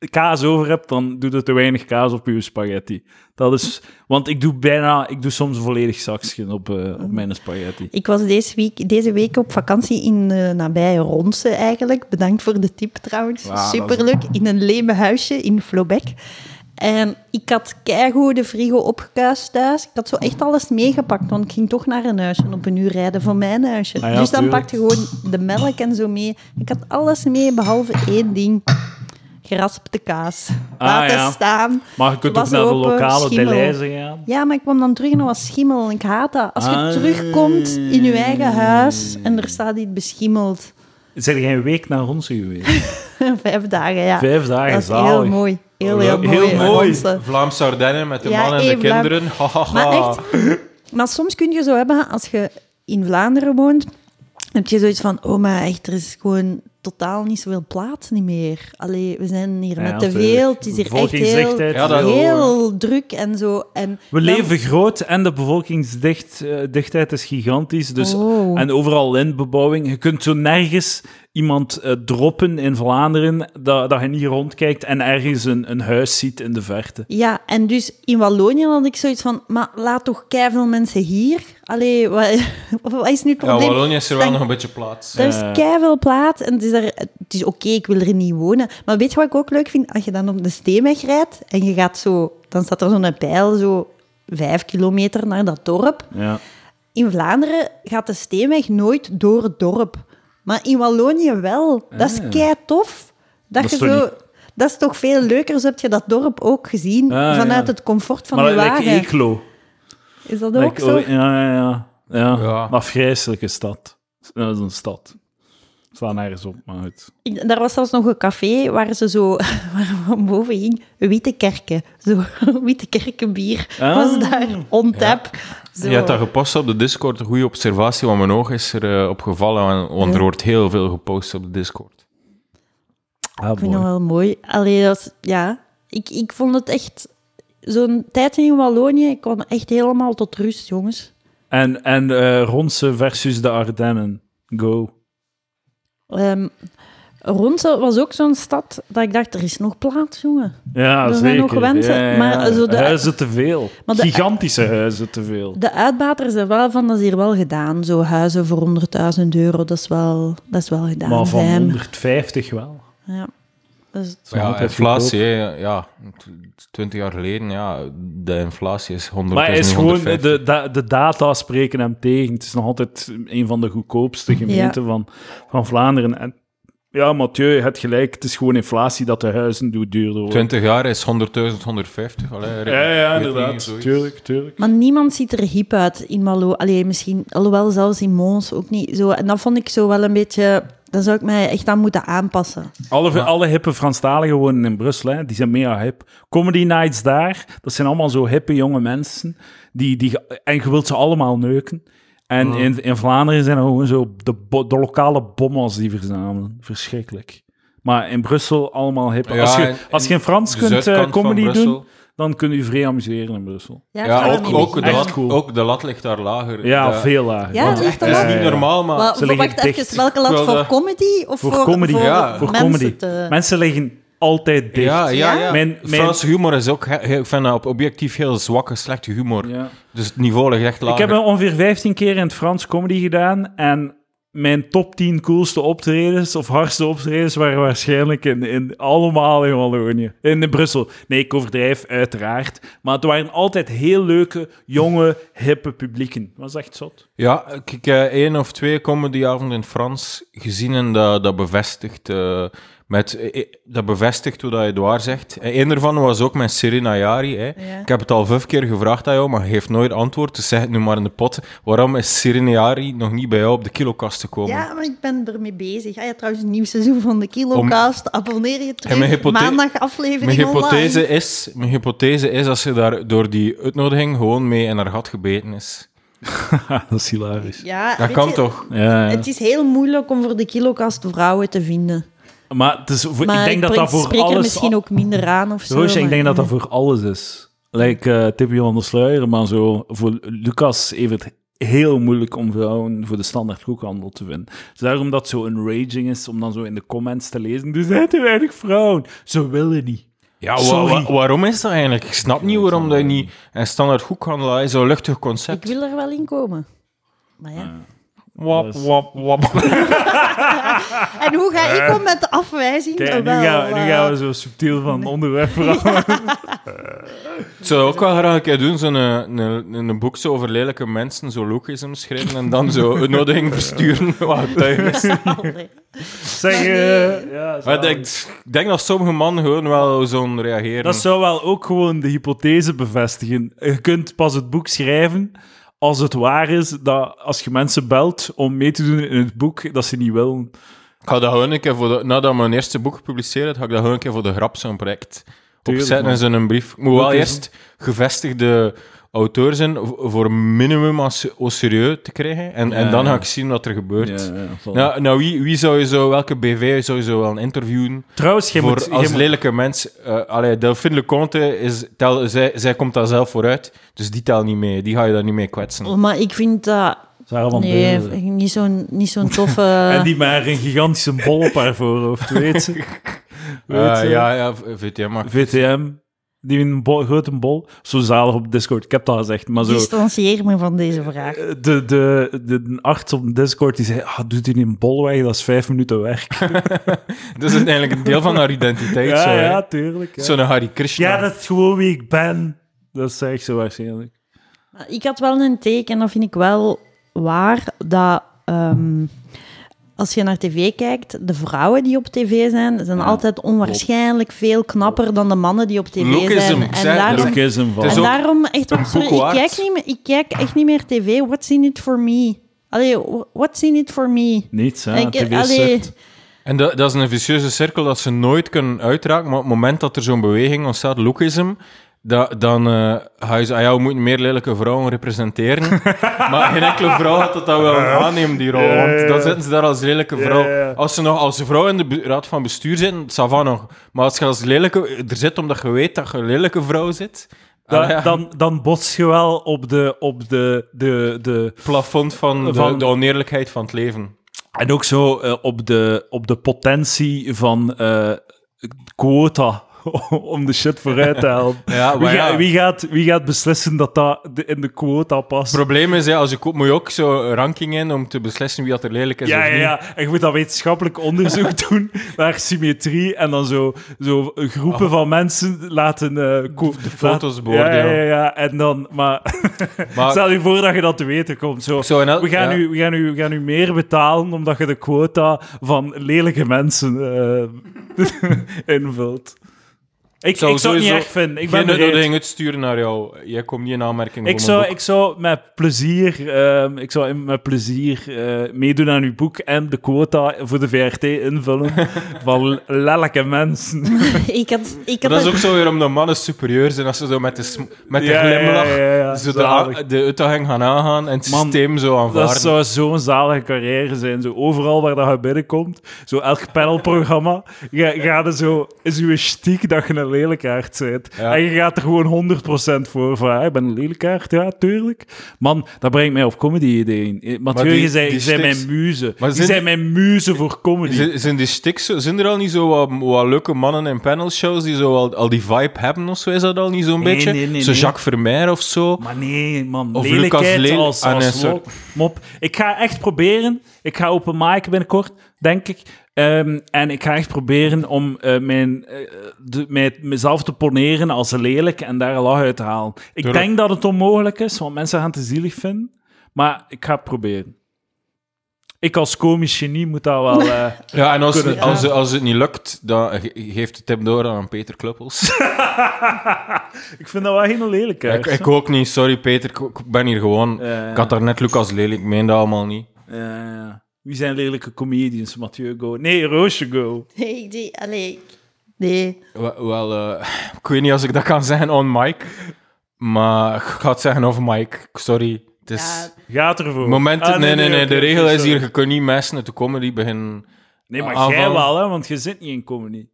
kaas over hebt, dan doet het te weinig kaas op je spaghetti. Dat is... Want ik doe bijna... Ik doe soms volledig zakje op, eh, op mijn spaghetti. Ik was deze week, deze week op vakantie in de nabije Ronse eigenlijk. Bedankt voor de tip trouwens. Is- Superleuk. In een leme huisje in Flobeck. En ik had keigoed de frigo opgekuist thuis. Ik had zo echt alles meegepakt, want ik ging toch naar een huisje op een uur rijden van mijn huisje. Ah ja, dus dan tuurlijk. pakte je gewoon de melk en zo mee. Ik had alles mee, behalve één ding. Geraspte kaas. Ah, Laten ja. staan. Maar je kunt ook naar de lokale. Deleuze gaan. Ja, maar ik kwam dan terug en er was schimmel. Ik haat dat. Als je Ah. terugkomt in je eigen huis en er staat iets beschimmeld. Zijn jij een week naar Ronse geweest? Vijf dagen, ja. Vijf dagen, Dat is zalig. heel mooi. Heel, heel Heel mooi. mooi. Ronse. Vlaamse Ardennen met de Ja, man en de Vlaam- kinderen. Maar echt, maar soms kun je zo hebben, als je in Vlaanderen woont, heb je zoiets van, oh maar echt, er is gewoon totaal niet zoveel plaats niet meer. Allee, we zijn hier Ja, met te veel. Het is hier echt heel, Ja, heel- druk en zo. En We dan- leven groot en de bevolkingsdichtheid is gigantisch. Dus, Oh. En overal lintbebouwing. Je kunt zo nergens iemand eh, droppen in Vlaanderen dat, dat je niet rondkijkt en ergens een, een huis ziet in de verte. Ja, en dus in Wallonië had ik zoiets van, maar laat toch keiveel mensen hier? Allee, wat, wat is nu het Ja, probleem? Wallonië is er wel nog een beetje plaats. Er is keiveel plaats en het is, er, het is oké, ik wil er niet wonen. Maar weet je wat ik ook leuk vind? Als je dan op de Steenweg rijdt en je gaat zo... Dan staat er zo'n pijl zo vijf kilometer naar dat dorp. Ja. In Vlaanderen gaat de Steenweg nooit door het dorp. Maar in Wallonië wel. Dat is Ah. kei tof. Dat, Dat je is toch zo... niet- Dat is toch veel leuker, zo heb je dat dorp ook gezien, Ah, vanuit ja. het comfort van maar lijkt wagen. Eeklo. Is dat ook Lijkt- zo? oh, ja, ja, ja. ja. Ja. Een afgrijzelijke stad. Dat is een stad. Het slaat nergens op, maar goed. Daar was zelfs nog een café waar ze zo waar van boven hing witte kerken. Zo witte kerkenbier Ah. was daar on tap. Zo. Je hebt dat gepost op de Discord, een goede observatie, want mijn oog is er eh, op gevallen, want er wordt heel veel gepost op de Discord. Ah, Ik vind dat wel mooi. Allee, dat is- ja, ik, ik vond het echt zo'n tijd in Wallonië. Ik kwam echt helemaal tot rust, jongens. En, en eh Ronse versus de Ardennen. Go. Ronse was ook zo'n stad dat ik dacht, er is nog plaats, jongen. Ja, zeker. zijn nog Ja, ja, Maar zo de- Huizen te veel. Gigantische huizen te veel. De uitbaters er wel van, dat is hier wel gedaan. Zo huizen voor 100.000 euro, dat is wel, dat is wel gedaan. Maar van bij hem. 150 wel. Ja. Dus, Ja, inflatie, ja, twintig jaar geleden, ja, de inflatie is 100 Maar hij is gewoon, 150. de, de data spreken hem tegen. Het is nog altijd een van de goedkoopste gemeenten van, van Vlaanderen. En ja, Mathieu, je hebt gelijk. Het is gewoon inflatie dat de huizen doet duurder worden. 20 jaar is 100.000, 150. Allee, Ja, ja, inderdaad. Tuurlijk, tuurlijk. Maar niemand ziet er hip uit in Malo. Allee, misschien, alhoewel zelfs in Mons ook niet zo. En dat vond ik zo wel een beetje... Daar zou ik mij echt aan moeten aanpassen. Alle, alle hippe Franstaligen wonen in Brussel, hè. die zijn mega hip. Comedy nights daar, dat zijn allemaal zo hippe jonge mensen. Die, die, en je wilt ze allemaal neuken. En in, in Vlaanderen zijn er gewoon zo de, de lokale bommels die verzamelen. Verschrikkelijk. Maar in Brussel allemaal hip. Ja, als, je, als je in Frans kunt eh, comedy Brussel. doen, dan kun je je vrij amuseren in Brussel. Ja, ook, ook, de lat, cool. ook de lat ligt daar lager. Ja, De- veel lager. Ja, echt, dat is niet normaal, maar... Wa- ze liggen wacht even, welke lat voor dat- comedy? Of Voor voor, comedy. Ja. Voor mensen comedy. te- Mensen liggen altijd dicht. Ja, ja, ja. Mijn- mijn- Franse humor is ook... he- Ik vind dat op objectief heel zwakke, slechte humor. Ja. Dus het niveau ligt echt lager. Ik heb ongeveer 15 keer in het Frans comedy gedaan en mijn top 10 coolste optredens of hardste optredens waren waarschijnlijk in, in, allemaal in Wallonië. In Brussel. Nee, ik overdrijf uiteraard. Maar het waren altijd heel leuke, jonge, hippe publieken. Was echt zot. Ja, ik heb eh, één of twee comedyavonden in Frans gezien en dat, dat bevestigt... eh, met, eh, eh, dat bevestigt hoe dat Edouard zegt. En één daarvan was ook met Serena Jari. Hè. Ja. Ik heb het al vijf keer gevraagd aan jou, maar hij heeft nooit antwoord. Dus zeg het nu maar in de pot. Waarom is Serena Jari nog niet bij jou op de kilokast gekomen? Ja, maar ik ben ermee bezig. Ga je trouwens een nieuw seizoen van de Kilocast? Abonneer je terug. En mijn hypothe- Maandag aflevering Mijn hypothese, online. is, mijn hypothese is dat ze daar door die uitnodiging gewoon mee in haar gat gebeten is. dat is hilarisch. Ja, Dat kan je, toch? Ja, ja. Het is heel moeilijk om voor de kilokast vrouwen te vinden. Maar het is voor, Maar ik denk dat dat voor er alles... misschien ook minder aan of zo. Roosje, ik denk dat dat voor alles is. Like uh, Tippy van der Sluier, maar zo voor Lucas heeft het heel moeilijk om vrouwen voor de standaard koekhandel te vinden. Dus daarom dat het zo een raging is om dan zo in de comments te lezen. Er zijn te weinig vrouwen. Ze willen niet. Ja, wa- Sorry. wa- waarom is dat eigenlijk? Ik snap niet waarom dat je niet een standaard hoekhandelaar is, zo'n luchtig Ik concept. wil er wel in komen. Maar ja. Wap, wap, wap. En hoe ga ik om met de afwijzing? Kijk, nu, Wel, gaan, nu eh, gaan we zo subtiel van onderwerp veranderen. Ik zou ook wel graag een keer doen, zo'n een, een, een boek zo over lelijke mensen, zo logisme schrijven en dan zo een nodiging versturen allee. Zeg, eh, ja, Maar ik ik denk dat sommige mannen gewoon wel zo'n reageren. Dat zou wel ook gewoon de hypothese bevestigen. Je kunt pas het boek schrijven als het waar is dat als je mensen belt om mee te doen in het boek, dat ze niet willen. Ik ga dat gewoon een keer voor de, nadat mijn eerste boek gepubliceerd is, ga ik dat gewoon een keer voor de grap zo'n project Tuurlijk, opzetten man. in zo'n brief. Ik moet wel eerst gevestigde auteur zijn voor minimum als au serieus te krijgen. En, en dan ja. ga ik zien wat er gebeurt. Ja. Nou, nou wie, wie zou je zo, welke BV zou je zo wel interviewen? Trouwens, je voor moet... als moet- lelijke mens. eh allee, Delphine Leconte, is, tel, zij, zij komt daar zelf vooruit, dus die tel niet mee. Die ga je daar niet mee kwetsen. Maar ik vind dat... Sarah Nee, niet zo'n niet zo'n toffe... En die maar een gigantische bol op haar voorhoofd, weet ze? Weet ze? ja, ja, VTM, die een bol, grote bol. Zo zalig op Discord, ik heb dat gezegd, maar zo... Distancieer me van deze vraag. De, de, de, de arts op Discord die zei, ah, doet hij niet een bol weg, dat is vijf minuten weg. dat is eigenlijk een deel van haar identiteit. ja, zo, hè. ja, tuurlijk. Ja. Zo'n Hari Krishna. ja, dat is gewoon wie ik ben. Dat zeg ik zo waarschijnlijk. Maar Ik had wel een take, en dat vind ik wel waar, dat ehm, als je naar tv kijkt, de vrouwen die op tv zijn, zijn Ja, altijd onwaarschijnlijk veel knapper dan de mannen die op tv Lookism, zijn. En, daarom, Lookism van. En daarom, echt boek ik kijk, niet meer, ik kijk echt niet meer tv. What's in it for me? Allee, what's in it for me? Niets, hè. Ik- TV allee. En dat, dat is een vicieuze cirkel dat ze nooit kunnen uitraken. Maar op het moment dat er zo'n beweging ontstaat, lookism, da, dan eh, ga je ja, moeten meer lelijke vrouwen representeren. maar geen enkele vrouw had dat dan wel aannemen, die rol. Want dan zitten ze daar als lelijke vrouw. Als ze nog als vrouw in de raad van bestuur zitten, ça va nog. Maar als je als lelijke er zit omdat je weet dat je een lelijke vrouw zit... Dan, ah ja, dan, dan bots je wel op de, op de, de, de... plafond van de, Van- de oneerlijkheid van het leven. En ook zo eh, op, de, op de potentie van eh, quota om de shit vooruit te helpen. Ja, Wie, ga- ja. wie, gaat, wie gaat beslissen dat dat de- in de quota past? Het probleem is, ja, als je moet je ook zo een ranking in om te beslissen wie dat er lelijk is Ja, of ja, niet. ja. En je moet dat wetenschappelijk onderzoek doen naar symmetrie en dan zo, zo groepen van mensen laten... Oh. De foto's laat- beoordelen. Ja, ja, ja. En dan... Maar, Maar- stel je voor dat je dat te weten komt. Zo, Zo, en el- we, gaan ja. u, we, gaan u, we gaan u meer betalen omdat je de quota van lelijke mensen eh, invult. Ik, zou ik zou het niet echt vinden. Ik ben Geen uitsturen naar jou. Jij komt niet in aanmerking Ik voor zou, ik zou met plezier, ehm, ik zou met plezier eh, meedoen aan uw boek en de quota voor de VRT invullen van lelijke mensen. ik had, ik had dat is ook zo weer omdat mannen superieur zijn als ze zo met de, met de Ja, glimlach ja, ja, ja. zo de, de uitdaging gaan aangaan en het Man, systeem zo aanvaarden. Dat zou zo'n zalige carrière zijn. Zo overal waar dat je binnenkomt, zo elk panelprogramma, ga, ga er zo, is uw stiek dat je een lelijkaard. Ja. En je gaat er gewoon 100% voor. Van, ah, ik ben een lelijkaard, ja, tuurlijk. Man, dat brengt mij op comedy-ideeën. Mathieu, die- je zei, die zei mijn stiks- muze. Maar zijn- zei mijn muze voor comedy. Z- Zijn, die sticks, zo- zijn er al niet zo wat, wat leuke mannen in panelshows die zo al, al die vibe hebben of zo? Is dat al niet zo'n Nee, beetje? nee, nee, zo. Jacques Vermeer of zo? Maar nee, man. Of lelijkheid Lucas als, als mop. Ik ga echt proberen. Ik ga open mic binnenkort, denk ik. Ehm, en ik ga echt proberen om eh, mijn, eh, de, mij, mezelf te poneren als lelijk en daar een lach uit te halen. Ik denk dat het onmogelijk is, want mensen gaan het te zielig vinden. Maar ik ga het proberen. Ik als komisch genie moet dat wel... eh, Ja, en als, Kunnen- als, als het niet lukt, dan ge- geeft de tip door aan Peter Kluppels. ik vind dat wel geen lelijkheid. ik, ik ook niet, sorry Peter, ik, ik ben hier gewoon... Ik had daar net Lucas lelijk, ik meen dat allemaal niet. Ja, ja. Wie zijn lelijke comedians? Mathieu Go. Nee, Roosje Go. Nee, die, allee, nee. Wel, wel, eh, ik weet niet als ik dat kan zeggen on mic, maar ik ga het zeggen off mic. Sorry, Het is... Ja, Gaat ervoor. Momenten, Ah, nee, nee, nee. De regel is hier, je kunt niet mensen uit de comedy beginnen... Nee, maar aanvallen. jij wel, hè, want je zit niet in comedy.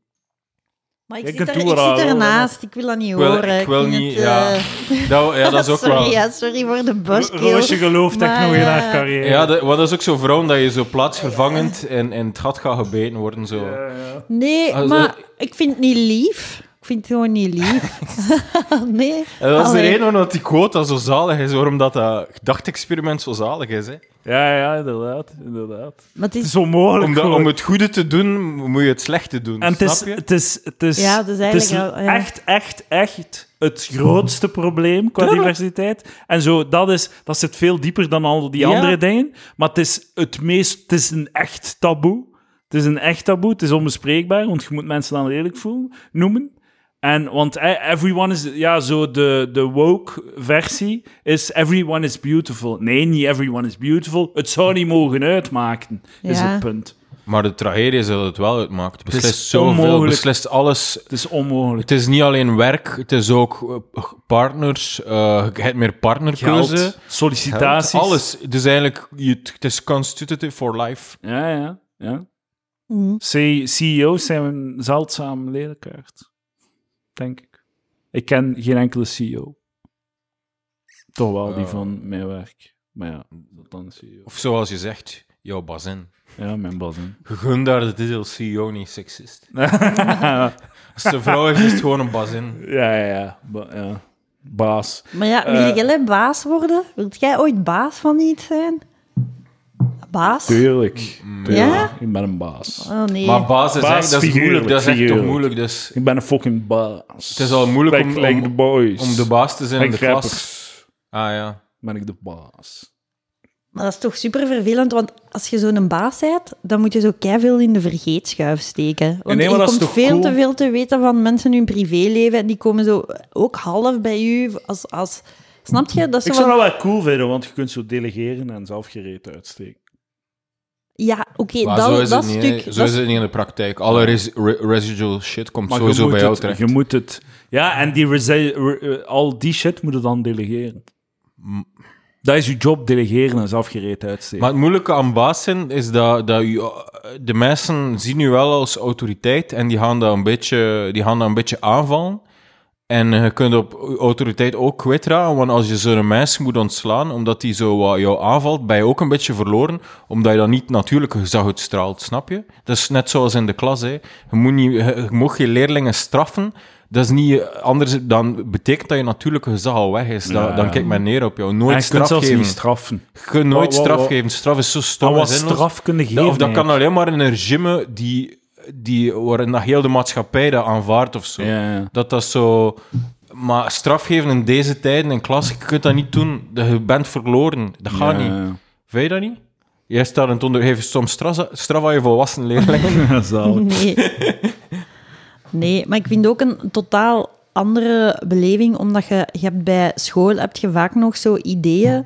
Maar ik Je zit, er, ik zit ernaast. Ik wil dat niet Ik wil- horen. ik wil niet, het, ja. eh, Dat, ja, dat is ook sorry, wel... ja, sorry voor de buskeel. Roosje gelooft echt nog in haar eh, carrière. Ja, dat, wat is ook zo vrouwen dat je zo plaatsvervangend in, in het gat gaat gebeten worden. Zo. Ja, ja. Nee, Also- maar ik vind het niet lief. Ik vind het gewoon niet lief. nee. En dat is de reden waarom die quota zo zalig is, waarom dat, dat gedachtexperiment zo zalig is. Hè. Ja, ja, inderdaad. inderdaad. Maar het Het is. Om, dat- om het goede te doen, moet je het slechte doen. En het is, snap je? het is, het is, Ja, het is het is ja. echt, echt, echt het grootste probleem qua diversiteit. En zo, dat, is, dat zit veel dieper dan al die Ja. andere dingen. Maar het is het meest, het is een echt taboe. Het is een echt taboe, het is onbespreekbaar, want je moet mensen dan eerlijk voelen, noemen. En, want eh, everyone is, ja, zo de, de woke-versie is everyone is beautiful. Nee, niet everyone is beautiful. Het zou niet mogen uitmaken, is het punt. Maar de tragedie is dat het wel uitmaakt. Het is beslist zoveel, onmogelijk. beslist alles. Het is onmogelijk. Het is niet alleen werk, het is ook eh, partners. eh je hebt meer partnerkeuze. Geld, sollicitaties. Geld, alles. Dus eigenlijk, je, het is constitutive for life. Ja, ja, ja. C- CEO's zijn een zeldzaam ledenkaart. Denk ik. Ik ken geen enkele CEO. Toch wel die Ja. van mijn werk. Maar ja, dat dan CEO. Of zoals je zegt, jouw bazin. Ja, mijn bazin. Je gunt daar de titel CEO niet seksist. Als de vrouw is, is het gewoon een bazin. ja, ja, ja. Ba- ja. Baas. Maar ja, wil Eh. jij baas worden? Wilt jij ooit baas van iets zijn? Baas? Tuurlijk. Tuurlijk. Ja? Ik ben een baas. Oh nee. Maar baas is, Baas echt, dat is moeilijk. Dat is echt toch moeilijk. Dus Ik ben een fucking baas. het is al moeilijk om, Like, like the om, boys. om de baas te zijn in Like de klas. Ah ja. Ben ik de baas. Maar dat is toch super vervelend, want als je zo'n baas bent, dan moet je zo veel in de vergeetschuif steken. Want nee, maar je komt toch veel cool? te veel te weten van mensen hun privéleven en die komen zo ook half bij u als... als snap je? Dat is Ik zo zou dat wel cool vinden, want je kunt zo delegeren en zelf gereed uitsteken. Ja, oké, Maar dat, zo is, dat het niet, stuk... zo dat is het niet in de praktijk. Alle res- re- residual shit komt Maar sowieso moet bij jou het, terecht. Je moet het... Ja, en die re- eh, al die shit moet je dan delegeren. Dat is je job, delegeren en zelf gereed uitsteken. Maar het moeilijke aan baas zijn is dat, dat u, de mensen zien u wel als autoriteit en die gaan dat een beetje, die gaan dat een beetje aanvallen. En je kunt op autoriteit ook kwijtraken, want als je zo'n mens moet ontslaan omdat die zo wat jou aanvalt, ben je ook een beetje verloren, omdat je dan niet natuurlijke gezag uitstraalt, snap je? Dat is net zoals in de klas, hè. Je, moet niet, je, je leerlingen straffen, dat is niet anders dan betekent dat je natuurlijke gezag al weg is. Dan, Ja. dan kijk men neer op jou. En Nooit je kunt straf geven. niet straffen. Je kunt nooit Wat- wat- straf geven. Straf is zo stom Dan en wat straf kunnen geven. Dat, of dat kan alleen maar in een regime die, die, waarin dat heel de maatschappij dat aanvaardt of zo. Ja, ja. Dat dat zo... Maar straf geven in deze tijden in klas, je kunt dat niet doen. Je bent verloren. Dat gaat Ja, niet. Vind je dat niet? Jij staat in het soms straf, straf aan je volwassen leerlingen. Nee. nee, maar ik vind ook een totaal andere beleving, omdat je, je hebt bij school heb je vaak nog zo ideeën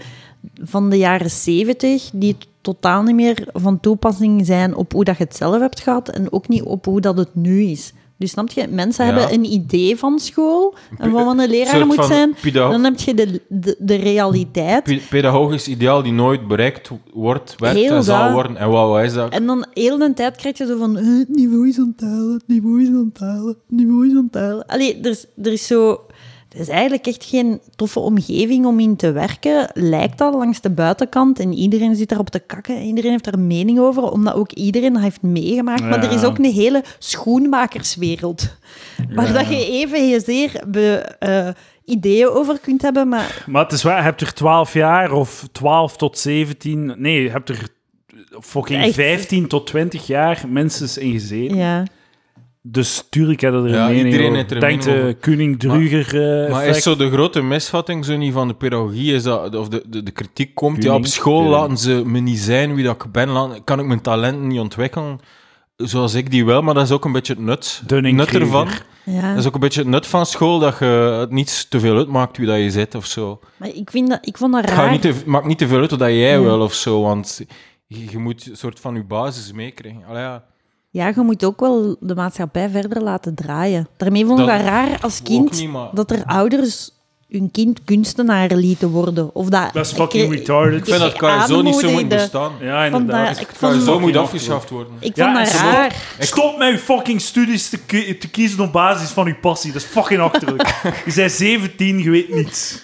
van de jaren zeventig die totaal niet meer van toepassing zijn op hoe dat je het zelf hebt gehad en ook niet op hoe dat het nu is. Dus snap je, mensen Ja. hebben een idee van school en van wat een leraar moet zijn. Dan heb je de, de, de realiteit. Pe- Pedagogisch ideaal die nooit bereikt wordt, werd Heel en zal worden. En wat, wat is dat? En dan heel de tijd krijg je zo van... het niveau is aan het dalen, het niveau is aan het dalen, het niveau is aan het dalen. Allee, er is, er is zo... Het is eigenlijk echt geen toffe omgeving om in te werken, lijkt dat langs de buitenkant. En iedereen zit daarop te kakken, iedereen heeft een mening over, omdat ook iedereen dat heeft meegemaakt. Maar er is ook een hele schoenmakerswereld, waar dat je even zeer be, eh, ideeën over kunt hebben, maar Maar het is waar, je hebt er 12 jaar of 12 tot 17... Nee, je hebt er fucking Echt. 15 tot 20 jaar minstens in gezeten. ja... Dus tuurlijk heb je er een Ja, mening iedereen over. heeft er een Denk mening de over. Kuning-Druger eh, Maar is zo de grote misvatting zo niet van de pedagogie, is dat, of de, de, de kritiek komt, ja, op Kuning, school Kuning. laten ze me niet zijn wie dat ik ben, laten- kan ik mijn talenten niet ontwikkelen zoals ik die wel, maar dat is ook een beetje het nut, nut ervan. ja. Dat is ook een beetje het nut van school, dat je het niet te veel uitmaakt wie dat je zit of zo. Maar ik, vind dat, ik vond dat Het raar. niet te, maakt niet te veel uit wat jij Ja. wil of zo, want je, je moet een soort van je basis meekrijgen. Allee, ja. Ja, je moet ook wel de maatschappij verder laten draaien. Daarmee vond ik Dat dat raar als kind niet, maar- dat er ouders hun kind kunstenaar lieten worden. Of dat, Dat is fucking ik, retarded. Ik vind dat KSO niet zo moet bestaan. Ja, inderdaad. ik vond- moet afgeschaft worden. Ik Ja, vond dat stop. raar. Stop met je fucking studies te, te kiezen op basis van je passie. Dat is fucking achterlijk. je bent 17, je weet niets.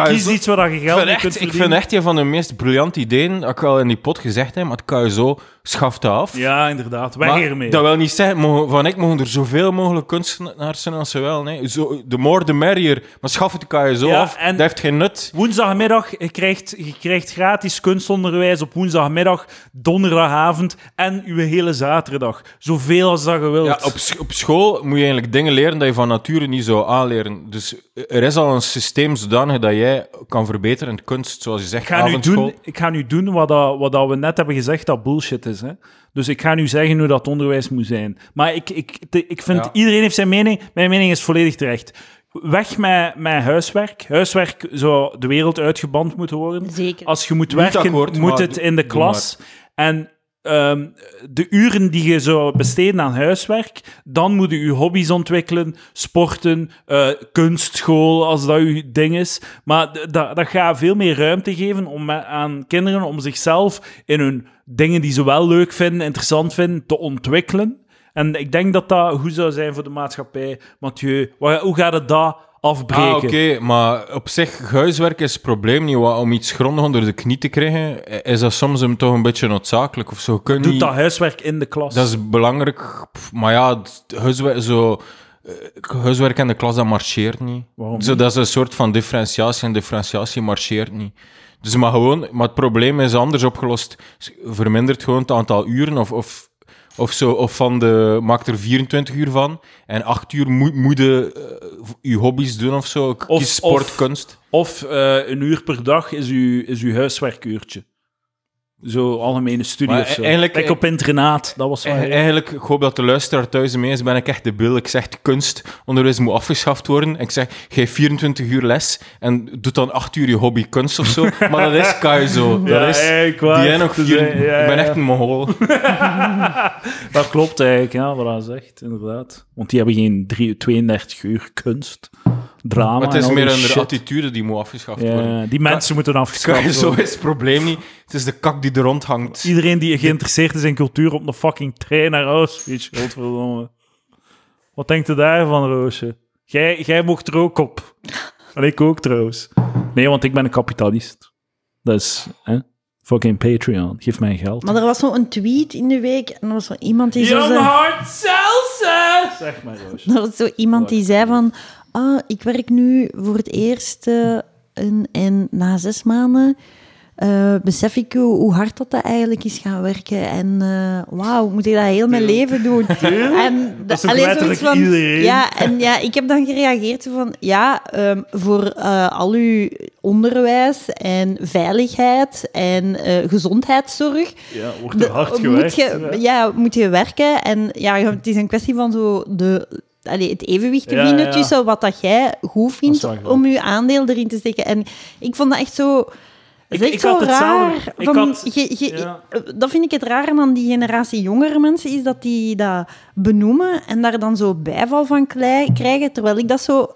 Kies iets waar je Ik geld mee ik vind echt een van de meest briljante ideeën, dat ik al in die pot gezegd heb, maar het KSO schaft af. Ja, inderdaad. Weg hiermee. dat wil niet zeggen, mogen, van ik mogen er zoveel mogelijk kunstenaars zijn als ze wel. Nee. Zo, de more the merrier. Maar schaf het KSO Ja, af, en- dat heeft geen nut. Woensdagmiddag, je krijgt, je krijgt gratis kunstonderwijs op woensdagmiddag, donderdagavond en uw hele zaterdag. Zoveel als dat je wilt. Ja, op, op school moet je eigenlijk dingen leren dat je van nature niet zou aanleren. Dus er is al een systeem zodanig dat jij kan verbeteren in de kunst, zoals je zegt, ik, ga nu doen, ik ga nu doen wat, dat, wat dat we net hebben gezegd dat bullshit is. Hè? Dus ik ga nu zeggen hoe dat onderwijs moet zijn. Maar ik, ik, ik vind, Ja. iedereen heeft zijn mening. Mijn mening is volledig terecht. Weg met, met huiswerk. Huiswerk zou de wereld uitgeband moeten worden. Zeker. Als je moet werken, akkoord, moet het in de klas. En ehm, de uren die je zou besteden aan huiswerk, dan moet je je hobby's ontwikkelen, sporten, eh, kunstschool, als dat je ding is. Maar dat, dat gaat veel meer ruimte geven om, aan kinderen om zichzelf in hun dingen die ze wel leuk vinden, interessant vinden, te ontwikkelen. En ik denk dat dat goed zou zijn voor de maatschappij. Mathieu, hoe gaat het dat afbreken? Ah, oké, maar op zich, huiswerk is het probleem niet. Om iets grondig onder de knie te krijgen, is dat soms hem toch een beetje noodzakelijk of zo. Doe niet- dat huiswerk in de klas. Dat is belangrijk, maar ja, huiswerk, zo, eh, huiswerk in de klas, dat marcheert niet. Waarom Zo, dat is een soort van differentiatie en differentiatie marcheert niet. Dus maar gewoon, maar het probleem is anders opgelost. Vermindert gewoon het aantal uren of, of, of zo, of van de, maak er 24 uur van en 8 uur moet, moet je eh, je hobby's doen of zo. Of- Kies sport, of- kunst. Of eh, een uur per dag is uw, is uw huiswerkuurtje. Zo algemene studie Maar of zo. eigenlijk- Kijk op internaat, dat was wel... E- Eigenlijk, ik hoop dat de luisteraar thuis mee is, ben ik echt debiel. Ik zeg, kunstonderwijs moet afgeschaft worden. Ik zeg, geef 24 uur les en doe dan 8 uur je hobby kunst of zo. Maar dat is KSO. Dat Ja, is... Die waar. jij nog vier... ja, ik ben echt een mongool. Dat klopt eigenlijk, ja, wat hij zegt, inderdaad. Want die hebben geen drie- 32 uur kunst, drama Maar het en is al meer een attitude die moet afgeschaft worden. Ja, die mensen moeten afgeschaft worden. is het probleem niet. Het is de kak die er rond hangt. Iedereen die geïnteresseerd is in cultuur op een fucking trein naar Auschwitz, godverdomme. Wat denkt u daarvan, Roosje? Jij, jij mocht er ook op. En ik ook trouwens. Nee, want ik ben een kapitalist. Dat is, hè? Fucking Patreon. Geef mij geld. Maar er was zo een tweet in de week en er was zo iemand die zo Young zei... Heart Seltzer! Zeg maar, Roosje. Er was zo iemand die zei van... Ah, ik werk nu voor het eerst eh, en, en na zes maanden eh, besef ik hoe, hoe hard dat, dat eigenlijk is gaan werken. En eh, wauw, moet ik dat heel mijn leven doen? En Dat is toch allee, letterlijk zoiets van, iedereen? Ja, en ja, ik heb dan gereageerd van... Ja, ehm, voor al uw onderwijs en veiligheid en gezondheidszorg... Ja, wordt er hard moet gewerkt. je, hè? ja, moet je werken. En ja, het is een kwestie van zo de, allee, het evenwicht te vinden tussen wat dat jij goed vindt om je aandeel erin te steken. En ik vond dat echt zo... Ik- dat is ik zo raar. Van, had- ja. Dat vind ik het raar aan die generatie jongere mensen, is dat die dat benoemen en daar dan zo bijval van krijgen, terwijl ik dat zo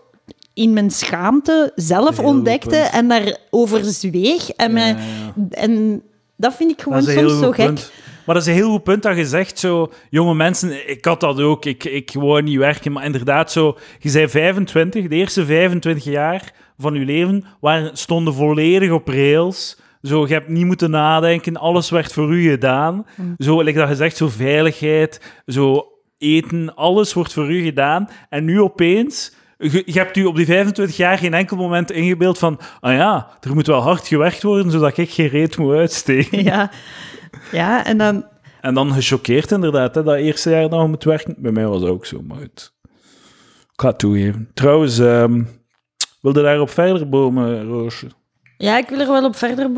in mijn schaamte zelf Heel ontdekte en daarover zweeg. En, Ja, mij- ja. en dat vind ik gewoon soms zo gek. punt. Maar dat is een heel goed punt dat je zegt, zo, jonge mensen, ik had dat ook, ik, ik wou niet werken, maar inderdaad zo, je zei 25, de eerste 25 jaar van je leven waren, stonden volledig op rails. Zo, je hebt niet moeten nadenken, alles werd voor u gedaan. Zo, like dat je zegt, zo veiligheid, zo eten, alles wordt voor u gedaan. En nu opeens, je, je hebt u op die 25 jaar geen enkel moment ingebeeld van, ah ja, er moet wel hard gewerkt worden, zodat ik geen reet moet uitsteken. Ja. ja, en dan... En dan gechoqueerd inderdaad, hè, dat eerste jaar dat je moet werken. Bij mij was dat ook zo, maar goed. Ik ga het toegeven. Trouwens, ehm wilde daarop verder bomen, Roosje? Ja, ik wil er wel op verder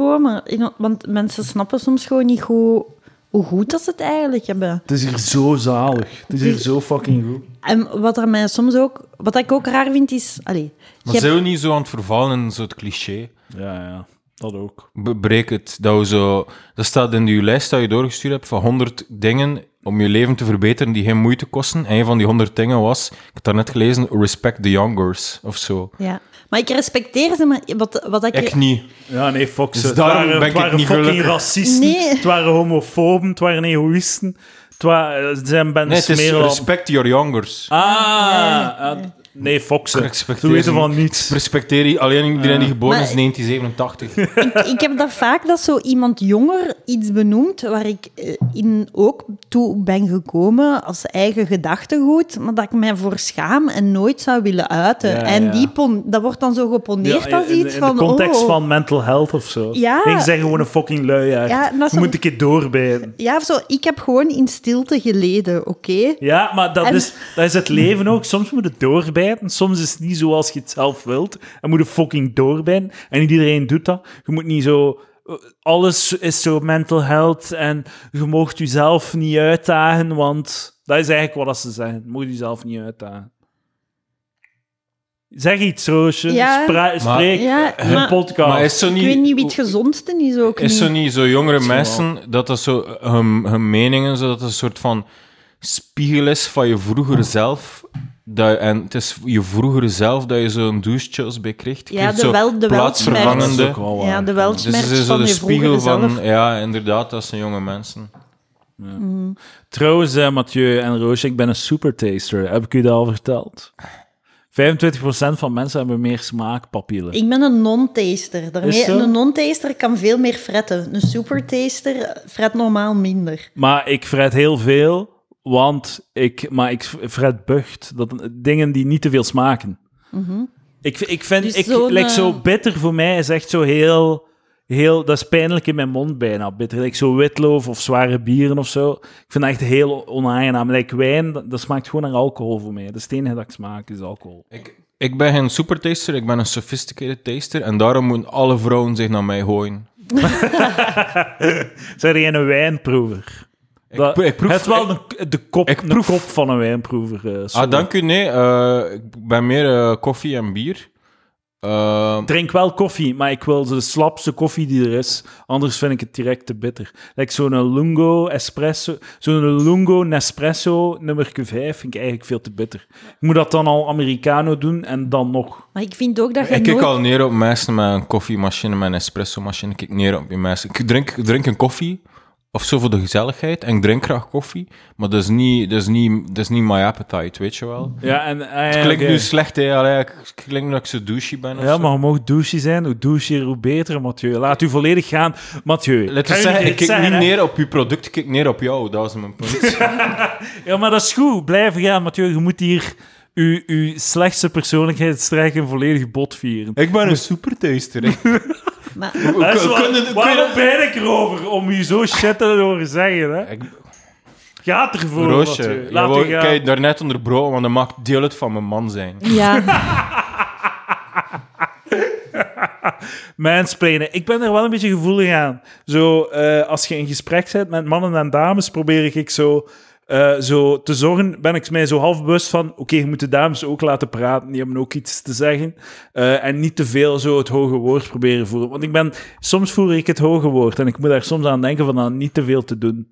in- want mensen snappen soms gewoon niet goed, hoe goed dat ze het eigenlijk hebben. Het is hier zo zalig. Het is hier zo fucking goed. En wat er mij soms ook... Wat ik ook raar vind, is... Allee, Maar hebt- zijn we niet zo aan het vervallen in zo'n cliché? Ja, ja, dat ook. Be- Breek het. Dat, we zo, dat staat in die lijst dat je doorgestuurd hebt van 100 dingen om je leven te verbeteren die geen moeite kosten. En een van die honderd dingen was, ik heb daar net gelezen, respect the youngers, of zo. Ja. Maar ik respecteer ze, maar wat, wat ik... Ik niet. Ja, nee, Fox. Dus het daarom waren, ben het ik niet fucking gelukkig. racisten. Nee. Het waren homofoben. Het waren egoïsten. Het waren, het zijn Ben Nee, het is respect your youngers. Ah, ah. Ik Ze respecteer weten van niet. niets. Respecteer die- alleen iedereen die geboren Maar- is in 1987. ik, ik heb dat vaak dat zo iemand jonger iets benoemt waar ik eh, in ook toe ben gekomen als eigen gedachtegoed, maar dat ik mij voor schaam en nooit zou willen uiten. Ja, en ja. die pon- dat wordt dan zo geponeerd Ja, als in, iets in van... de context oh, van mental health of zo. Ja. Ik zeg gewoon een fucking luiaard. Ja, Je een- moet een keer doorbijten. Ja, of zo, ik heb gewoon in stilte geleden, oké? Ja, maar dat, En- is, dat is het leven ook. Soms moet je doorbijten. Soms is het niet zoals je het zelf wilt. En moet je fucking doorbijten. En niet iedereen doet dat. Je moet niet zo... eh, Alles is zo mental health en je moogt jezelf niet uitdagen, want dat is eigenlijk wat ze zeggen. Je moet jezelf niet uitdagen. Zeg iets, Roosje. Ja. Spra- spreek Ja, in een maar- podcast. Maar is zo niet... Ik weet niet wie het gezondste is ook Is niet. zo niet zo jongere Zo mensen, dat dat zo hun, hun meningen, zodat het een soort van spiegel is van je vroegere zelf. Dat, en het is je vroegere zelf dat je zo'n douchechills bij krijgt. Je Ja, de wel- de plaatsvervangende. Ja, de Dus weltsmerk het is zo van de je spiegel vroegere van, zelf. ja, inderdaad, dat zijn jonge mensen. Trouwens, eh, Mathieu en Roosje, ik ben een supertaster. Heb ik u dat al verteld? 25% van mensen hebben meer smaakpapillen. Ik ben een non-taster. Daarmee, een non-taster kan veel meer fretten. Een supertaster fret normaal minder. Maar ik fret heel veel, want ik, maar ik fret bucht. Dat, dingen die niet te veel smaken. Ik, ik vind, Dus ik, like, eh, zo bitter voor mij is echt zo heel, heel, dat is pijnlijk in mijn mond bijna, bitter. Like zo witloof of zware bieren of zo. Ik vind dat echt heel onaangenaam. Like wijn, dat, dat smaakt gewoon naar alcohol voor mij. Dat is het enige dat ik smaak, is alcohol. Ik, ik ben geen supertaster, ik ben een sophisticated taster. En daarom moeten alle vrouwen zich naar mij gooien. Zijn jij een wijnproever? Ik proef- het is wel de, de kop, ik de proef- kop van een wijnproever. eh. Ah, dank u, nee. eh, ik ben meer eh, koffie en bier. Ik drink wel koffie, maar ik wil de slapste koffie die er is. Anders vind ik het direct te bitter. Like zo'n Lungo Espresso, zo'n Lungo Nespresso nummer 5 vind ik eigenlijk veel te bitter. Ik moet dat dan al Americano doen en dan nog. Maar ik vind ook dat je ik kijk nooit... al neer op mensen met een koffiemachine, met een espresso-machine. Ik kijk neer op die mensen. Ik drink, ik drink een koffie, of zo voor de gezelligheid. En ik drink graag koffie, maar dat is niet, dat is niet, dat is niet my appetite, weet je wel. Ja, en, ah, Het ja, klinkt nu slecht, hè. Allee, ik- het klinkt dat ik zo douchey ben of Ja, zo. maar je mag douche zijn. Hoe douchier, hoe beter, Mathieu. Laat u volledig gaan. Mathieu, Laten kan we zeggen, ik kijk zeggen, niet hè? neer op uw product, ik kijk neer op jou. Dat is mijn punt. Ja, maar dat is goed. Blijven gaan, Mathieu. Je moet hier uw, uw slechtste persoonlijkheidstrekken volledig bot vieren. ik ben een supertaster. Maar, kunnen- waarom ben ik erover? Om u zo shit te horen zeggen, hè? Ik- Gaat ervoor, Roosje, je Laat u gaan. kijk, daarnet onderbroken, want dat maakt deel uit van mijn man zijn. ja, Mansplainen. Ik ben er wel een beetje gevoelig aan. Zo, eh, als je in gesprek bent met mannen en dames, probeer ik zo, eh, zo te zorgen, ben ik mij zo half bewust van, oké, je moet de dames ook laten praten, die hebben ook iets te zeggen. Eh, en niet te veel zo het hoge woord proberen voeren. Want ik ben, soms voer ik het hoge woord en ik moet daar soms aan denken van dan niet te veel te doen.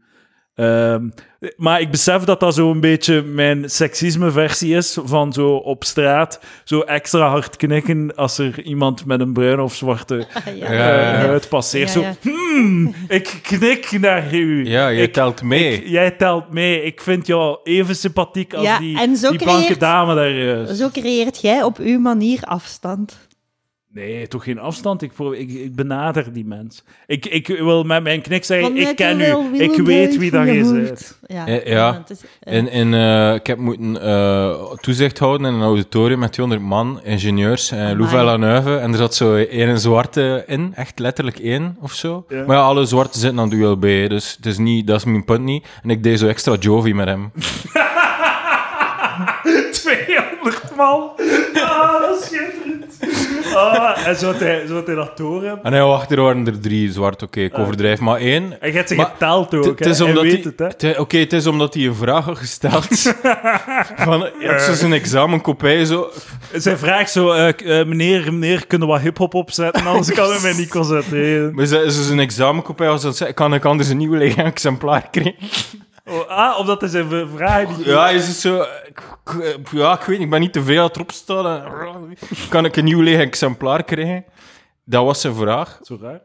Ehm, maar ik besef dat dat zo een beetje mijn seksisme-versie is van zo op straat zo extra hard knikken als er iemand met een bruine of zwarte ja, eh, ja, ja. huid passeert. Ja, Zo, ja. hmm, ik knik naar u. Ja, je ik, telt mee. ik- jij telt mee. Ik vind jou even sympathiek als Ja, die, en zo die blanke creëert- dame daar. eh. zo creëert jij op uw manier afstand. Nee, toch geen afstand. Ik, ik, ik benader die mens. Ik, ik wil met mijn knik zeggen, Vanuit ik ken u. Ik weet wie dat je is. hoofd. Ja, Ja, ja. het is, eh, In, in, eh, ik heb moeten eh, toezicht houden in een auditorium met 200 man, ingenieurs, en Amai. Louvain-la-Neuve. En er zat zo één zwarte in, echt letterlijk één of zo. Ja. Maar ja, alle zwarte zitten aan de ULB, dus het is niet, dat is mijn punt niet. En ik deed zo extra Jovi met hem. 200 man. Ah, dat is schitterend. Ah, en zo had hij, zo had hij dat door hem. En hij achter waren er drie zwart, oké, ik overdrijf, maar één. En je hebt ze Maar geteld ook. Hè. is Hij omdat weet hij, het, hè. is- Oké, het is omdat hij een vraag had gesteld. van, zo zijn examenkopij zo. Zij vraagt zo, eh, eh, meneer, meneer, kunnen we wat hip-hop opzetten? Anders kan ik mij niet concentreren. Maar ze, ze zijn examenkopij was dat zei, kan ik anders een nieuw lege exemplaar krijgen? Oh, ah, omdat hij zijn vraag niet... Ja, is het zo... Ja, ik weet niet, ik ben niet tevreden dat erop staat. En- Kan ik een nieuw leeg exemplaar krijgen? Dat was zijn vraag. Zo raar.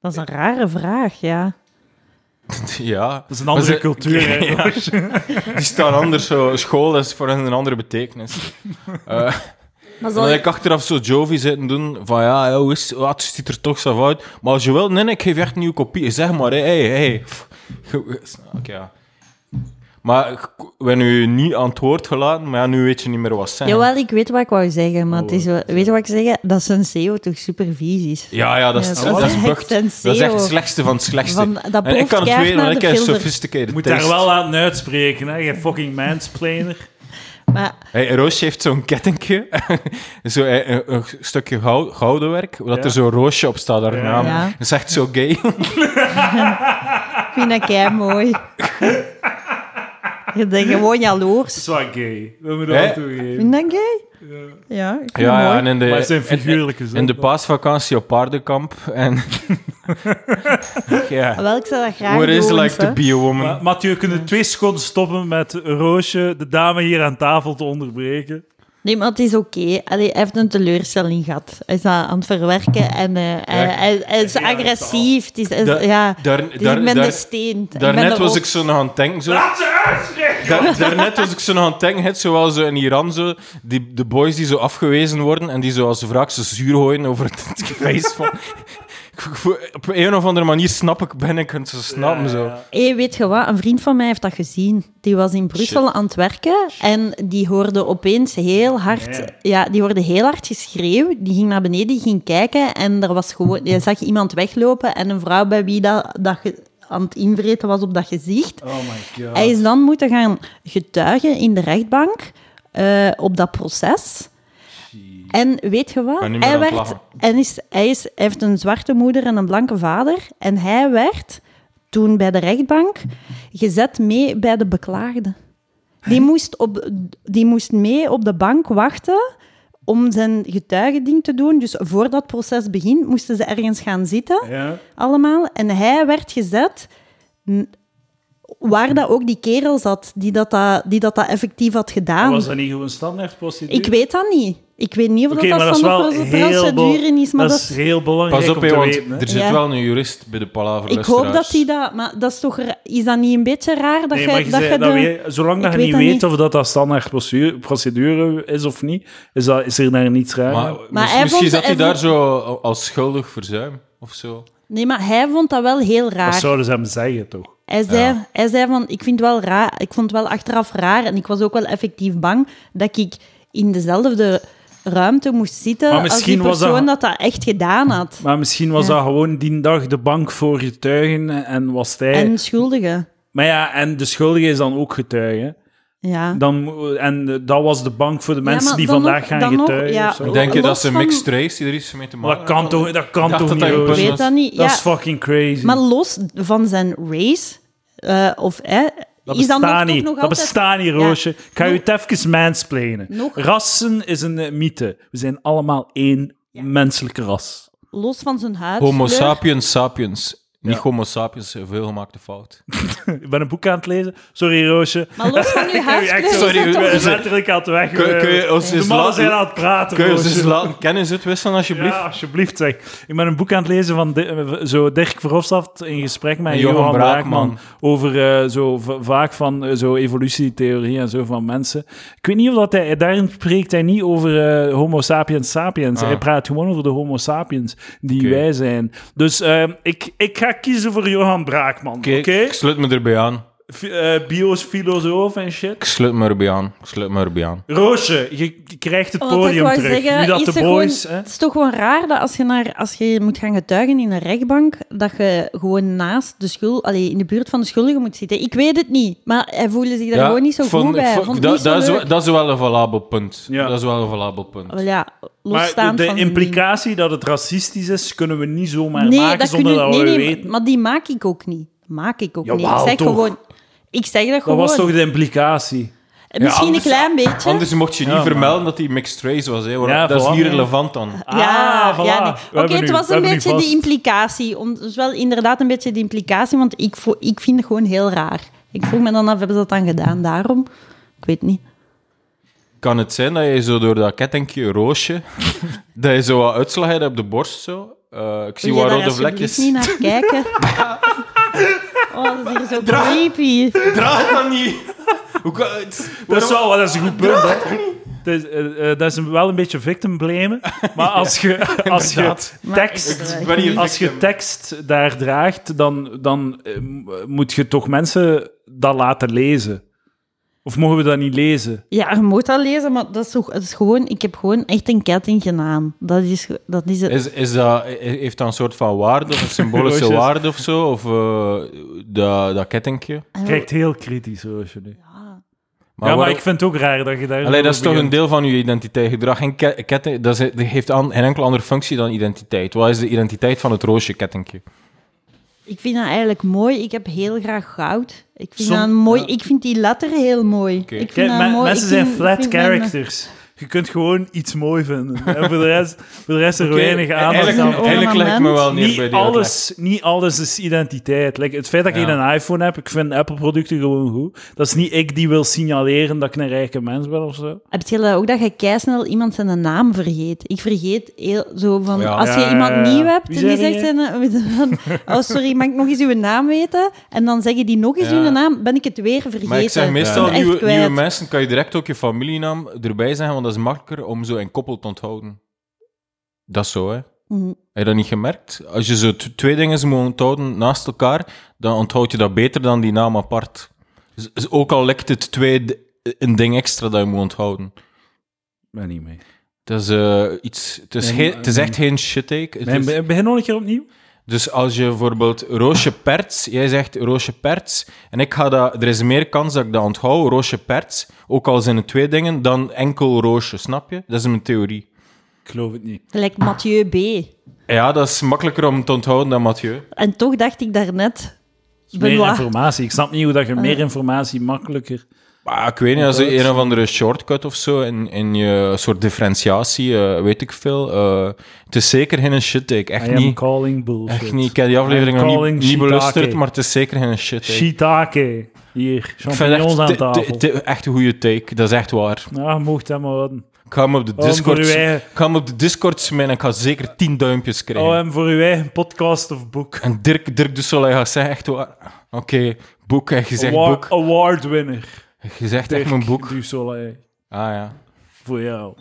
Dat is een rare vraag, ja. Ja. Dat is een andere ze- cultuur, hè, Ja. Die staan anders zo. School is voor hen een andere betekenis. Eh, Maar dan zal heb ik... ik achteraf zo Jovi zitten doen van ja, hoe is, oh, het ziet er toch zo uit. Maar als je wil, nee, nee, ik geef je echt een nieuwe kopie. Zeg maar, hé, hé, hé. Oké, ja. Maar ik ben u niet aan het woord gelaten, maar ja, nu weet je niet meer wat zeggen. Jawel, ik weet wat ik wou zeggen, maar het is, Oh, wel- weet je wat ik zeg? Dat Senseo toch super vies is. Ja, ja, dat is, Ja, dat, dat is is bucht. echt Dat is echt het slechtste van het slechtste. Van, dat en ik kan het weten, naar want ik heb filter. sophisticated Je moet daar taste. wel laten uitspreken, hè. Je fucking mansplainer. Maar Hey, Roosje heeft zo'n kettingje, zo, eh, een, een stukje gou- goudenwerk, waar Ja. er zo'n roosje op staat, haar Ja. naam. Ja. Dat is echt zo gay. ik vind dat kei mooi. Je bent gewoon Dat jaloers. is wel gay. Dat moet je toegeven. Vind je dat gay? Ja. Ja, ja, en in de, Maar het zijn figuurlijke in, de paasvakantie op paardenkamp. En ja, Wel, ik zou dat graag where is doen. like be a woman? Maar, Mathieu, kunnen twee seconden stoppen met Roosje, de dame hier aan tafel, te onderbreken? Nee, maar het is oké. Allee, Hij heeft een teleurstelling gehad. Hij is aan het verwerken en eh, hij, hij- hij is Ja, agressief. Het is, hij is- Da- ja, daar, het is- daar, ben daar- de steen. Daarnet was ik zo nog aan het denken. Zo. Laat ze! Daar, daarnet was ik zo nog aan het denken, het, zoals zo in Iran, zo, die, de boys die zo afgewezen worden en die zo als wraak zo zuur gooien over het, het face van... Op een of andere manier snap ik, ben ik het zo snappen. Zo. Hé, weet je wat? Een vriend van mij heeft dat gezien. Die was in Brussel aan het werken en die hoorde opeens heel hard... Nee. Ja, die hoorde heel hard geschreeuw. Die ging naar beneden, die ging kijken en er was gewoon... Je zag iemand weglopen en een vrouw bij wie dat, dat aan het invreten was op dat gezicht. Oh my god. Hij is dan moeten gaan getuigen in de rechtbank eh, op dat proces. En weet je wat? Hij, werd, en is, hij, is, hij heeft een zwarte moeder en een blanke vader. En hij werd toen bij de rechtbank gezet mee bij de beklaagde. Die moest, op, die moest mee op de bank wachten om zijn getuigending te doen. Dus voordat het proces begint, moesten ze ergens gaan zitten Ja? allemaal. En hij werd gezet waar dat ook die kerel zat, die dat, dat, die dat, dat effectief had gedaan. Was dat niet gewoon standaardprocedure? Ik weet dat niet. Ik weet niet of dat, maar dat dat is procedure is, maar dat dat is heel belangrijk Pas op, om hè, te want weten. er zit Ja. wel een jurist bij de Palaver ik hoop dat hij dat... Maar dat is toch... Is dat niet een beetje raar dat Nee, je, dat zei- je dat de... weet- zolang dat je weet niet dat weet of dat, dat standaard procedure, procedure is of niet, is, dat, is er daar niets raar Maar, aan. Maar mis- hij misschien vond- zat hij daar zo als schuldig verzuim of zo. Nee, maar hij vond dat wel heel Wat raar. zouden ze hem zeggen, toch? Hij zei, hij zei van, ik vind het wel raar, ik vond het wel achteraf raar en ik was ook wel effectief bang dat ik in dezelfde ruimte moest zitten Maar als die misschien was persoon dat- dat... dat echt gedaan had. Maar misschien was Ja. dat gewoon die dag de bank voor getuigen en was hij... En schuldigen. Maar ja, en de schuldige is dan ook getuige. Ja. Dan, en dat was de bank voor de mensen die vandaag nog- gaan getuigen. ja, Denk je dat ze van- mixed race die er iets mee te maken Maar dat kan toch, dat kan toch dat niet, dat een? Ik weet dat niet. Dat ja. is fucking crazy. Maar los van zijn race, eh, of hè, dat is dat nog, niet. nog dat altijd... bestaat niet, Roosje. Ik ga Nog- je het even mansplainen. Nog- Rassen is een eh, mythe. We zijn allemaal één menselijke ras. Los van zijn huid. Homo sapiens sapiens. Niet Ja. homo sapiens, een veelgemaakte fout. Ik ben een boek aan het lezen. Sorry, Roosje. Maar los van uw je sorry, we- ben letterlijk aan het weg. Kun, kun je ons de mannen zijn laten, aan het praten, kun je ons eens laten kennis uitwisselen, alsjeblieft? Ja, alsjeblieft zeg. Ik ben een boek aan het lezen van eh, zo Dirk Verhofstadt in gesprek met En Johan, Johan Braakman, Braakman. over eh, zo vaak van eh, zo evolutietheorie en zo van mensen. Ik weet niet of dat hij daarin spreekt hij niet over eh, Homo sapiens sapiens. Ah. Hij praat gewoon over de Homo sapiens die wij zijn. Dus eh, ik, ik ga kiezen voor Johan Braakman. Oké? Oké, ik sluit me erbij aan. Eh, Bio's filosoof en shit. Ik sluit me erbij aan. Ik sluit me erbij aan. Roosje, je je krijgt het podium wou terug. zeggen, nu dat de boys... gewoon- hè? Het is toch gewoon raar dat als je, naar, als je moet gaan getuigen in een rechtbank, dat je gewoon naast de schuld, allee, in de buurt van de schuldige moet zitten. Ik weet het niet, maar hij voelde zich daar gewoon niet zo vond- goed bij. vond- dat, niet zo dat, is, dat is wel een valabel punt. Ja. Dat is wel een valabel punt. Wel ja, Maar losstaand de, de van zijn implicatie dat het racistisch is, kunnen we niet zomaar. Nee, maken dat zonder kun je, dat we nee, weten. maar die maak ik ook niet. Maak ik ook niet. Ik zeg toch. gewoon... Ik zeg dat Dat gewoon. was toch de implicatie? Misschien anders- een klein beetje. Anders mocht je niet Ja, vermelden dat hij mixed race was. Hè, Ja, dat is niet relevant dan. Ja, Ah, voilà. ja nee. Oké, het nu- was een beetje die implicatie. Om, dus wel inderdaad een beetje die implicatie, want ik, vo- ik vind het gewoon heel raar. Ik vroeg me dan af, hebben ze dat dan gedaan daarom? Ik weet niet. Kan het zijn dat je zo door dat kettingje roosje, dat je zo wat uitslag hebt op de borst zo? Eh, ik zie wat rode vlekjes. alsjeblieft niet naar kijken? Oh, dat is hier zo creepy. Draag dat niet! Hoe kan het? Dat is wel dat is een goed punt, hè. Dat is, eh, eh, dat is wel een beetje victim blamen. Maar als je, als je tekst... Als je tekst daar draagt, dan, dan eh, moet je toch mensen dat laten lezen. Of mogen we dat niet lezen? Ja, je moet dat lezen, maar dat is, toch, het is gewoon... Ik heb gewoon echt een ketting aan. Dat is, dat is het. Is, is dat, heeft dat een soort van waarde, of een symbolische waarde of zo? Of eh, dat, dat kettingje? Kijkt heel kritisch. Jullie. Ja. ja, maar waarom- ik vind het ook raar dat je daar... Allee, dat is toch een deel van je identiteit. Geen ke- ketting, dat, is, dat heeft geen enkele andere functie dan identiteit. Wat is de identiteit van het roosje kettingje? Ik vind dat eigenlijk mooi. Ik heb heel graag goud. Ik vind, Som- dat mooi, ja. ik vind die letter heel mooi. Ik vind Kijk, dat mooi. mensen Ik zijn vind- flat vind characters. Je kunt gewoon iets mooi vinden. En voor de rest, voor de rest er weinig aandacht Eigenlijk, een aan. eigenlijk lijkt me wel neer bij Niet die alles, niet alles is identiteit. Like, het feit dat ik Ja. een iPhone heb, ik vind Apple-producten gewoon goed. Dat is niet ik die wil signaleren dat ik een rijke mens ben of zo. Heb je dat ook dat je keisnel iemand zijn naam vergeet? Ik vergeet heel zo van... Ja. Als je Ja, iemand ja, ja. nieuw hebt Wie en die zegt... je? Zijn, van, oh, sorry, mag ik nog eens uw naam weten? En dan zeggen die nog eens Ja. uw naam, ben ik het weer vergeten. Maar ik zeg meestal, nieuwe, nieuwe mensen kan je direct ook je familienaam erbij zeggen, want dat is makkelijker om zo een koppel te onthouden. Dat is zo, hè. Mhm. Heb je dat niet gemerkt? Als je zo t- twee dingen moet onthouden naast elkaar, dan onthoud je dat beter dan die naam apart. Dus, dus ook al lijkt het twee d- een ding extra dat je moet onthouden. ben niet mee. Het is, eh, iets, het, is Nee, maar- het is echt geen shit take. Het is- be- begin nog een keer opnieuw. Dus als je bijvoorbeeld Roosje Perts, jij zegt Roosje Perts, en ik ga dat, er is meer kans dat ik dat onthoud, Roosje Perts, ook al zijn het twee dingen, dan enkel Roosje, snap je? Dat is mijn theorie. Ik geloof het niet. Gelijk Mathieu B. Ja, dat is makkelijker om te onthouden dan Mathieu. En toch dacht ik daarnet... Meer Benoit. informatie. Ik snap niet hoe dat je meer informatie makkelijker... Maar ik weet niet, als je een of andere shortcut of zo in, in je soort differentiatie, eh, weet ik veel. eh, het is zeker geen shit take. Echt I niet. calling bullshit. Echt niet. Ik heb die aflevering nog niet, beluisterd, maar het is zeker geen shit take. Shiitake. Hier, champignons aan tafel. echt, een goede take. Dat is echt waar. Ja, mocht hem houden. Ik ga hem op de Discord, eigen- ik ga hem op de Discord smijten en ik ga zeker 10 duimpjes krijgen. Oh, en voor uw eigen podcast of boek. En Dirk, Dirk de Soleil gaat zeggen echt waar. Oké, boek. En je zegt Award, boek. award winner. Je zegt echt mijn boek. Du Soleil. Ah ja. Voor jou.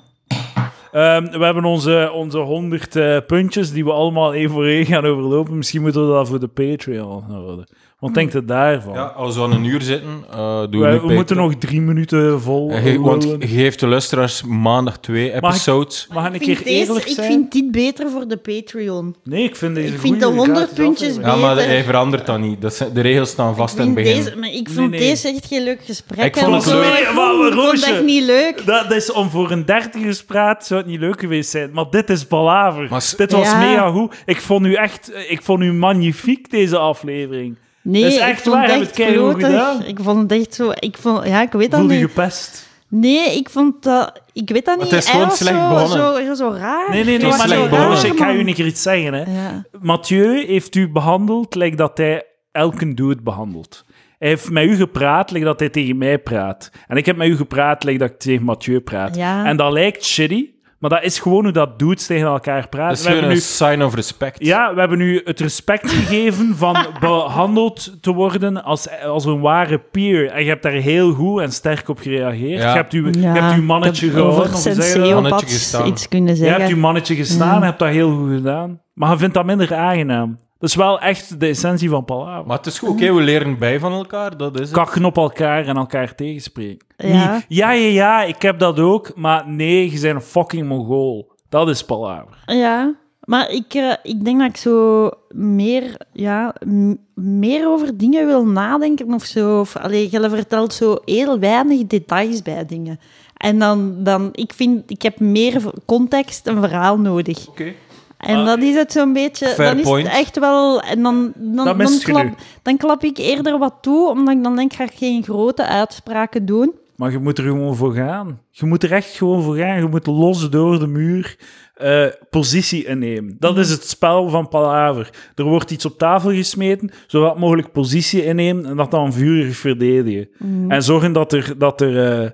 Ehm, we hebben onze, onze 100 eh, puntjes die we allemaal één voor één gaan overlopen. Misschien moeten we dat voor de Patreon houden. Wat denkt u daarvan? ja. Als we aan een uur zitten, eh doen we, we moeten nog drie minuten vol. Ge- Want geeft de luisteraars maandag twee episodes. Mag ik een Ik keer vind, deze, eerlijk ik zijn? vind dit beter voor de Patreon. Nee, ik vind deze ik vind de 100 gratis puntjes aflevering. Ja, maar beter. hij verandert dat niet. Dat zijn, de regels staan vast in het vind begin. deze, maar ik vond nee. deze echt geen leuk gesprek. Ik vond en het zo. leuk. Ik Nee, maar vond- ik vond het Roosje. echt niet leuk. Dat is om voor een dertigerspraat zou het niet leuk geweest zijn. Maar dit is palaver. Dit was Ja. mega goed. Ik vond u echt... Ik vond u magnifiek, deze aflevering. Nee, Dat is ik echt vond waar, het heb echt gedaan. Ik vond het echt zo... Ik vond, ja, ik weet dat Voelde je niet. gepest? Nee, ik vond dat... Ik weet dat Maar niet. het is gewoon slecht zo, begonnen. zo, zo raar. Nee, nee, nee. Maar zo slecht. Roosje, ik ga u een keer iets zeggen. Hè. Ja. Mathieu heeft u behandeld lijkt dat hij elke dude behandelt. Hij heeft met u gepraat lijkt dat hij tegen mij praat. En ik heb met u gepraat lijkt dat ik tegen Mathieu praat. Ja. En dat lijkt shitty, maar dat is gewoon hoe dat dudes tegen elkaar praten. Dat is We hebben gewoon een nu sign of respect. Ja, we hebben u het respect gegeven van behandeld te worden als, als een ware peer. En je hebt daar heel goed en sterk op gereageerd. Ja. Je hebt, u, je hebt uw mannetje of je dat? Mannetje gestaan. iets kunnen Je zeggen. hebt uw mannetje gestaan, hebt dat heel goed gedaan. Maar je vindt dat minder aangenaam. Dat is wel echt de essentie van Palaver. Maar het is goed, oké, we leren bij van elkaar, dat is het. Kakken op elkaar en elkaar tegenspreken. Ja. Niet, ja, ja, ja, ik heb dat ook, maar nee, je bent een fucking mongool. Dat is Palaver. Ja, maar ik, eh, ik denk dat ik zo meer, ja, m- meer over dingen wil nadenken of zo. Of, allee, je vertelt zo heel weinig details bij dingen. En dan, dan ik vind, ik heb meer context en verhaal nodig. Oké. En Ah, dat is het zo'n beetje, dan is point. het echt wel, en dan, dan, dan, klap, dan klap ik eerder wat toe, omdat ik dan denk, ga ik geen grote uitspraken doen. Maar je moet er gewoon voor gaan. Je moet er echt gewoon voor gaan. Je moet los door de muur eh, positie innemen. Dat is het spel van Palaver. Er wordt iets op tafel gesmeten, zodat mogelijk positie innemen en dat dan vurig verdedigen. En zorgen dat er, dat er, eh,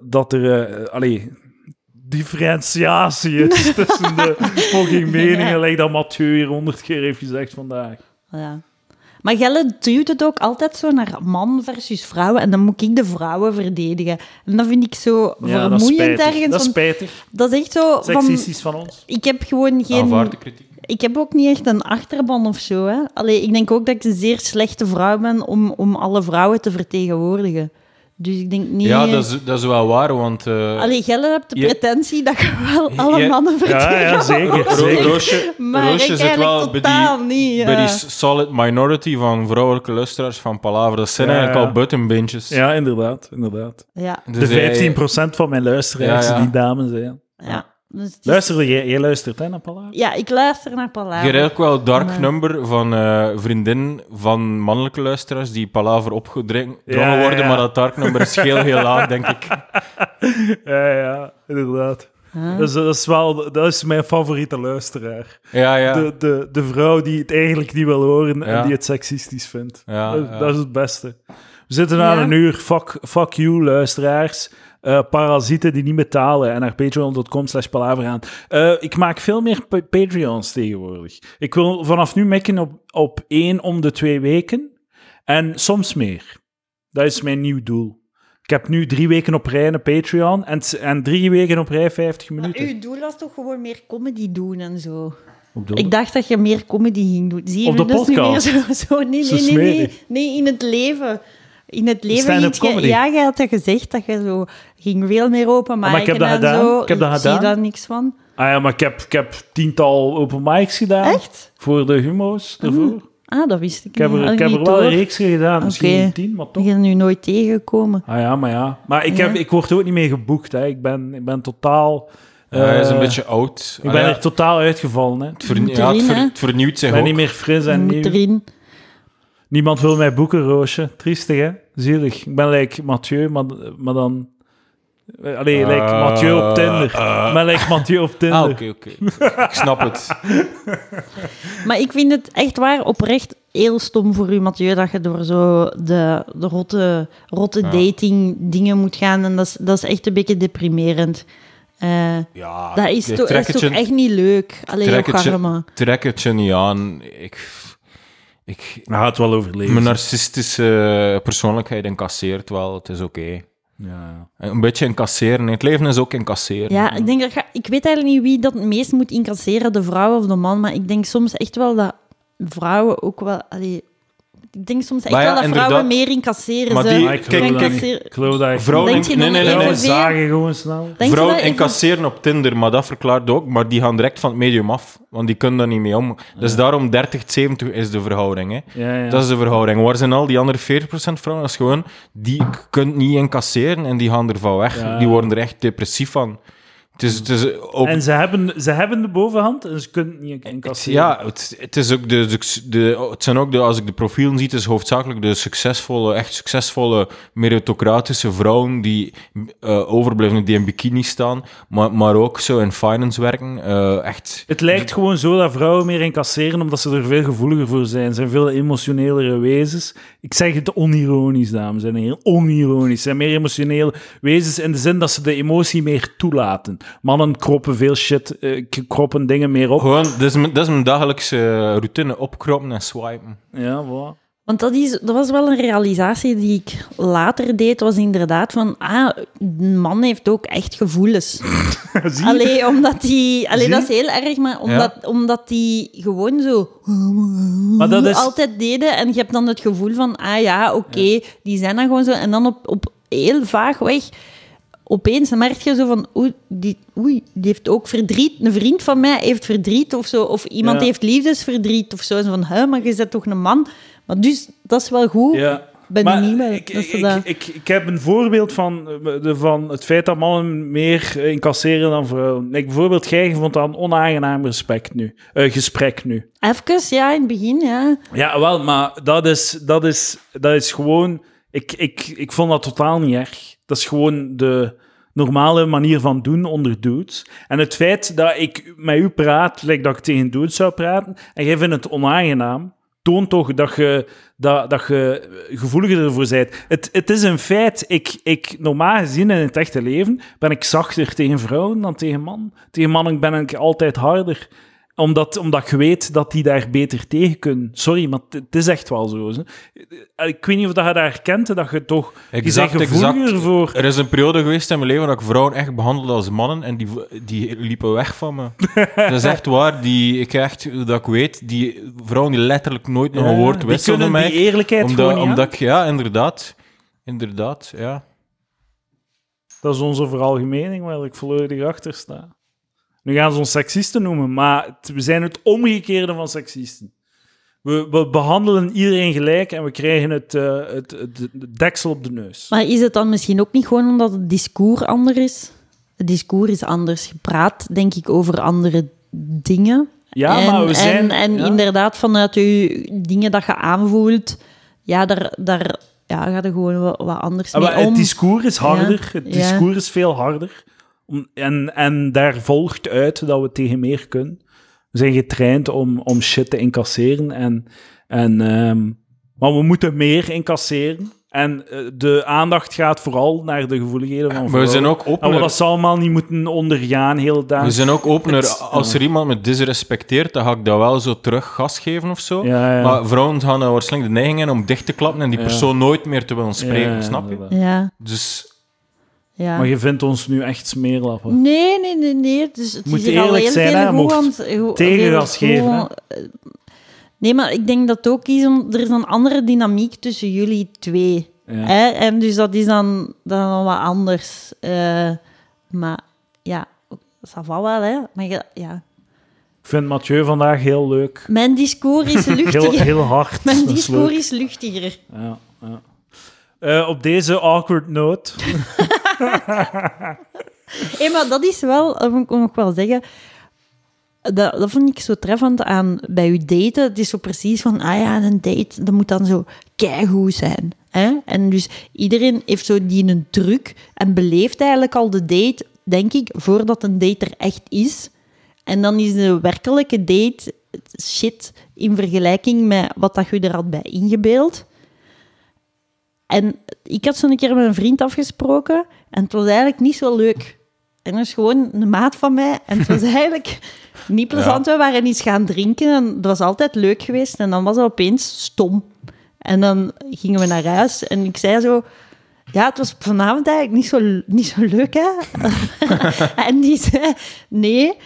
dat er eh, allee, differentiatie is tussen de fucking meningen, like dat Mathieu hier honderd keer heeft gezegd vandaag. Ja. Maar Gelle duwt het ook altijd zo naar man versus vrouwen. En dan moet ik de vrouwen verdedigen. En dat vind ik zo Ja, vermoeiend ergens. Dat is spijtig. dat is echt zo van... Seksistisch van ons. Ik heb gewoon geen... Kritiek. Ik heb ook niet echt een achterban of zo. Hè. Allee, ik denk ook dat ik een zeer slechte vrouw ben om, om alle vrouwen te vertegenwoordigen. Dus ik denk niet... Ja, dat is, dat is wel waar, want... eh, Allee, Gelle hebt de je- pretentie dat je wel alle je- mannen Ja, ja, vertegenwoordigt. zeker. Ro- Roosje, Maar Roosje ik zit wel bij totaal die, niet, ja. bij die solid minority van vrouwelijke luisteraars van Palaver. Dat zijn Ja, eigenlijk ja. al buttonbeentjes. Ja, inderdaad. inderdaad. Ja, Dus de 15% van mijn luisteraars Ja, ja. die dames zijn. ja. Dus Luister, jij, jij luistert hè, naar Palaver? Ja, ik luister naar Je Palaver. hebt ook wel dark Nee. number van eh vriendinnen van mannelijke luisteraars die Palaver opgedrongen Ja, worden, ja. maar dat dark number is heel, heel laag, denk ik. Ja, ja, inderdaad. Dus dat is wel dat is mijn favoriete luisteraar. Ja, ja. De, de, de vrouw die het eigenlijk niet wil horen en die het seksistisch vindt. Ja, dat, ja. dat is het beste. We zitten aan Ja. een uur. Fuck, fuck you, luisteraars. Eh, parasieten die niet betalen en naar patreon.com slash palaver gaan. Eh, ik maak veel meer pa- Patreons tegenwoordig. Ik wil vanaf nu mekken op, op één om de twee weken. En soms meer. Dat is mijn nieuw doel. Ik heb nu drie weken op rij een Patreon en, en drie weken op rij 50 minuten. Uw doel was toch gewoon meer comedy doen en zo? Ik dacht dat je meer comedy ging doen. Zie je, Op de podcast. meer zo, zo. Nee, nee, nee, nee. in het leven. In het leven comedy. Ja, je had dat gezegd, dat je zo ging veel meer openmaken maar ik heb dat gedaan. zo. Ik heb dat zie daar niks van. Ah ja, maar ik heb, ik heb tiental open mics gedaan. Echt? Voor de humo's ervoor. Ah, dat wist ik, Ik heb niet. er, Had ik heb er niet wel een reeks gedaan. Misschien Oké. niet tien, maar toch. Ik ben nu nooit tegengekomen. Ah ja, maar ja. Maar ik, Ja. heb, ik word er ook niet meer geboekt. Hè. Ik, ben, ik ben totaal... Ja, hij is een eh, beetje oud. Ik Ah, ben ja, er totaal uitgevallen. Hè. het, ver- Moet ja, het, ver- het vernieuwt Ik ben ook. niet meer fris en nieuw. erin. Niemand wil mij boeken, Roosje. Triestig, hè? Zielig. Ik ben like Mathieu, maar, maar dan... Allee, like Eh, Mathieu op Tinder. Ik ben like Mathieu op Tinder. Ah, oké, oké. Ik snap het. Maar ik vind het echt waar oprecht heel stom voor u, Mathieu, dat je door zo de, de rotte, rotte Ja. dating dingen moet gaan. En dat is, dat is echt een beetje deprimerend. Eh, Ja, dat is, toch, is echt niet leuk. Alleen trek op garmen. trek het je niet aan. Ik, ik, Hij gaat wel overleven. mijn narcistische persoonlijkheid incasseert wel. Het is oké. Ja. Een beetje incasseren. Het leven is ook incasseren. Ja, ik denk dat ik weet eigenlijk niet wie dat het meest moet incasseren, de vrouw of de man. Maar ik denk soms echt wel dat vrouwen ook wel. Allee, ik denk soms echt wel dat vrouwen meer incasseren. Maar ze die- Maar ik kijk, geloof dat. Vrouwen, nee, nee, nee, zagen gewoon snel. Vrouwen incasseren op Tinder, maar dat verklaart ook. Maar die gaan direct van het medium af, want die kunnen daar niet mee om. Dus daarom 30-70 is de verhouding. Hè. Ja, ja. Dat is de verhouding. Waar zijn al die andere 40% vrouwen? Dat is gewoon, die kunt niet incasseren en die gaan ervan weg. Ja. Die worden er echt depressief van. Het is, het is ook... En ze hebben, ze hebben de bovenhand en ze kunnen het niet incasseren. Ja, het, het is ook de, de, de- het zijn ook de, als ik de profielen zie, het is hoofdzakelijk de succesvolle, echt succesvolle, meritocratische vrouwen die eh, overblijven, die in bikini staan, maar, maar ook zo in finance werken. eh, echt. Het lijkt gewoon zo dat vrouwen meer incasseren omdat ze er veel gevoeliger voor zijn. Ze zijn veel emotionelere wezens. Ik zeg het onironisch, dames en heren. Onironisch. Ze zijn meer emotionele wezens in de zin dat ze de emotie meer toelaten. Mannen kroppen veel shit, k- kroppen dingen meer op. Gewoon, dat is, mijn- dat is mijn dagelijkse routine, opkroppen en swipen. Ja, voilà. Want dat, is, dat was wel een realisatie die ik later deed, was inderdaad van, ah, een man heeft ook echt gevoelens. Zie? Allee, omdat die... Allee, dat is heel erg, maar omdat, omdat die gewoon zo... Maar dat is... altijd deden. En je hebt dan het gevoel van, ah ja, oké, die zijn dan gewoon zo. En dan op, op heel vaag weg, opeens merk je zo van, oei die, oei, die heeft ook verdriet. Een vriend van mij heeft verdriet of zo. Of iemand Ja. heeft liefdesverdriet of zo. En van, hè, maar je bent toch een man? Maar dus, dat is wel goed. Ja. Ben Maar niet mee? ik, ik, ik, ik, ik heb een voorbeeld van, eh, de, van het feit dat mannen meer eh, incasseren dan vrouwen. Like, bijvoorbeeld, jij vond dat een onaangenaam respect nu, eh, gesprek nu. Even, ja, in het begin, ja. Ja, wel, maar dat is, dat is, dat is gewoon... Ik, ik, ik vond dat totaal niet erg. Dat is gewoon de normale manier van doen onder dudes. En het feit dat ik met u praat, lijkt dat ik tegen dudes zou praten, en jij vindt het onaangenaam, toont toch dat je, dat, dat je gevoeliger ervoor bent. Het, het is een feit. Ik, ik, normaal gezien in het echte leven ben ik zachter tegen vrouwen dan tegen mannen. Tegen mannen ben ik altijd harder omdat, omdat je weet dat die daar beter tegen kunnen. Sorry, maar het is echt wel zo. Hè. Ik weet niet of dat je dat herkent, dat je toch... Exact, je exact. voor... Er is een periode geweest in mijn leven dat ik vrouwen echt behandelde als mannen en die, die liepen weg van me. dat is echt waar. Die, ik echt, dat ik weet, die vrouwen die letterlijk nooit nog een woord die wisselden die mij. eerlijkheid Omdat, gewoon niet omdat ik, ja, inderdaad. Inderdaad, ja. Dat is onze veralgemening waar ik volledig achter sta. Nu gaan ze ons seksisten noemen, maar het- we zijn het omgekeerde van seksisten. We, we behandelen iedereen gelijk en we krijgen het, eh, het, het, het deksel op de neus. Maar is het dan misschien ook niet gewoon omdat het discours anders is? Het discours is anders. Je praat, denk ik, over andere dingen. Ja, en, maar we zijn... En, en ja. inderdaad, vanuit je dingen dat je aanvoelt, ja, daar, daar ja, gaat er gewoon wat, wat anders Ah, mee maar om. Het discours is harder. Ja, Het ja. discours is veel harder. En, en daar volgt uit dat we tegen meer kunnen. We zijn getraind om, om shit te incasseren. En, en, ehm, maar we moeten meer incasseren. En eh, de aandacht gaat vooral naar de gevoeligheden van Maar we vrouwen. zijn ook En we opener. dat ze allemaal niet moeten ondergaan, heel dag. We zijn ook opener. Het- Als er iemand me disrespecteert, dan ga ik dat wel zo terug gas geven of zo. Ja, ja. Maar vrouwen gaan waarschijnlijk de neiging in om dicht te klappen en die Ja. persoon nooit meer te willen spreken, snap je? Ja, Dus ja. Maar je vindt ons nu echt smeerlappen. Nee, nee, nee, nee. Dus het Moet is hier al eerlijk heel zijn, veel hè. Mocht tegengas geven, goed- Nee, maar ik denk dat het ook is, om, er is een andere dynamiek tussen jullie twee. Ja. Hè? En dus dat is dan, dan wat anders. Eh, maar ja, ça va wel, hè. Maar je- ja. Ik vind Mathieu vandaag heel leuk. Mijn discours is Heel, luchtiger. heel hard. Mijn Dat is discours is luchtiger. Ja, ja. Eh, op deze awkward note. Hé, maar dat is wel, dat moet ik nog wel zeggen... Dat, dat vond ik zo treffend aan bij uw daten. Het is zo precies van, ah ja, een date, dat moet dan zo keigoed zijn. Hè? En dus iedereen heeft zo die een truc en beleeft eigenlijk al de date, denk ik, voordat een date er echt is. En dan is de werkelijke date shit in vergelijking met wat dat je er had bij ingebeeld. En ik had zo'n keer met een vriend afgesproken en het was eigenlijk niet zo leuk. En dat is gewoon een maat van mij en het was eigenlijk niet plezant. We waren iets gaan drinken en dat was altijd leuk geweest en dan was dat opeens stom. En dan gingen we naar huis en ik zei zo... Ja, het was vanavond eigenlijk niet zo, niet zo leuk, hè? en die zei... Nee,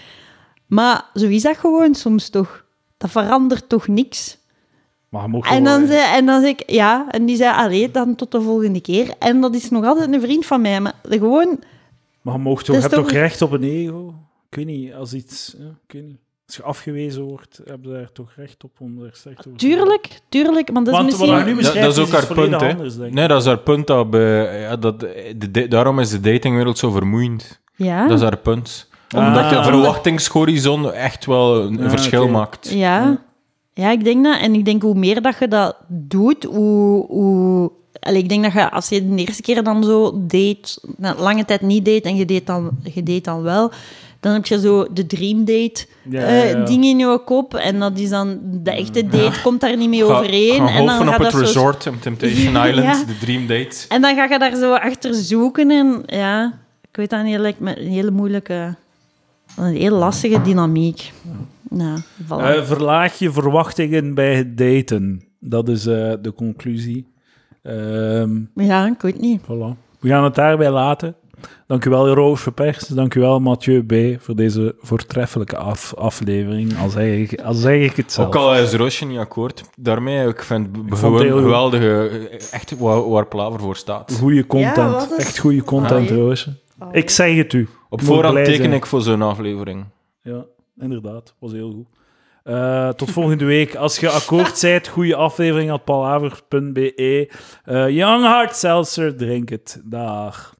maar zo is dat gewoon soms toch. Dat verandert toch niks. Maar je mag En wel, dan, eh, zei, en dan zei ik, ja, en die zei, allee, dan tot de volgende keer. En dat is nog altijd een vriend van mij, maar gewoon, Maar je, mag toch, hebt toch toch- recht op een ego? Ik weet niet, als iets... Ja, ik weet niet. Als je afgewezen wordt, heb je daar toch recht op om er slecht over te tuurlijk, tuurlijk, maar dat is Want misschien... nu dat, beschrijft, dat is ook is haar punt, hè? anders. Nee, dat is haar punt. Dat bij, ja, dat, de, de- daarom is de datingwereld zo vermoeiend. Ja, Dat is haar punt. Ah. Omdat de Ah. verwachtingshorizon echt wel een Ah, verschil maakt. ja. Ja, ik denk dat. En ik denk hoe meer dat je dat doet, hoe... hoe Allee, ik denk dat je, als je de eerste keer dan zo date, na lange tijd niet date en je date dan, je date dan wel, dan heb je zo de dream date Ja, eh, ja, ja. ding in je kop en dat is dan, de echte date komt daar niet mee Ga, overeen. en dan gaat op het dat zo resort in Temptation Ja. Island, de dream date. En dan ga je daar zo achter zoeken en ja, ik weet dat niet, lijkt me een hele moeilijke, een heel lastige dynamiek. Nou, voilà. Eh, verlaag je verwachtingen bij het daten. Dat is eh, de conclusie. Ehm, ja, ik weet niet. voilà. We gaan het daarbij laten. Dank u wel, Roos Pers. Dank u wel, Mathieu B. voor deze voortreffelijke af- aflevering. Al zeg, ik, al zeg ik het zelf. Ook al is Roosje niet akkoord daarmee, ik vind heel goed. geweldige, echt waar, waar Plaver voor staat. Goede content. Ja, Echt goede content, Ah. Roosje. Ik zeg het u. Op voorhand teken zijn. ik voor zo'n aflevering. Ja, inderdaad. Was heel goed. Eh, tot volgende week. Als je akkoord bent, goede aflevering at palaver.be. Eh Young Heart Seltzer, drink het. Dag.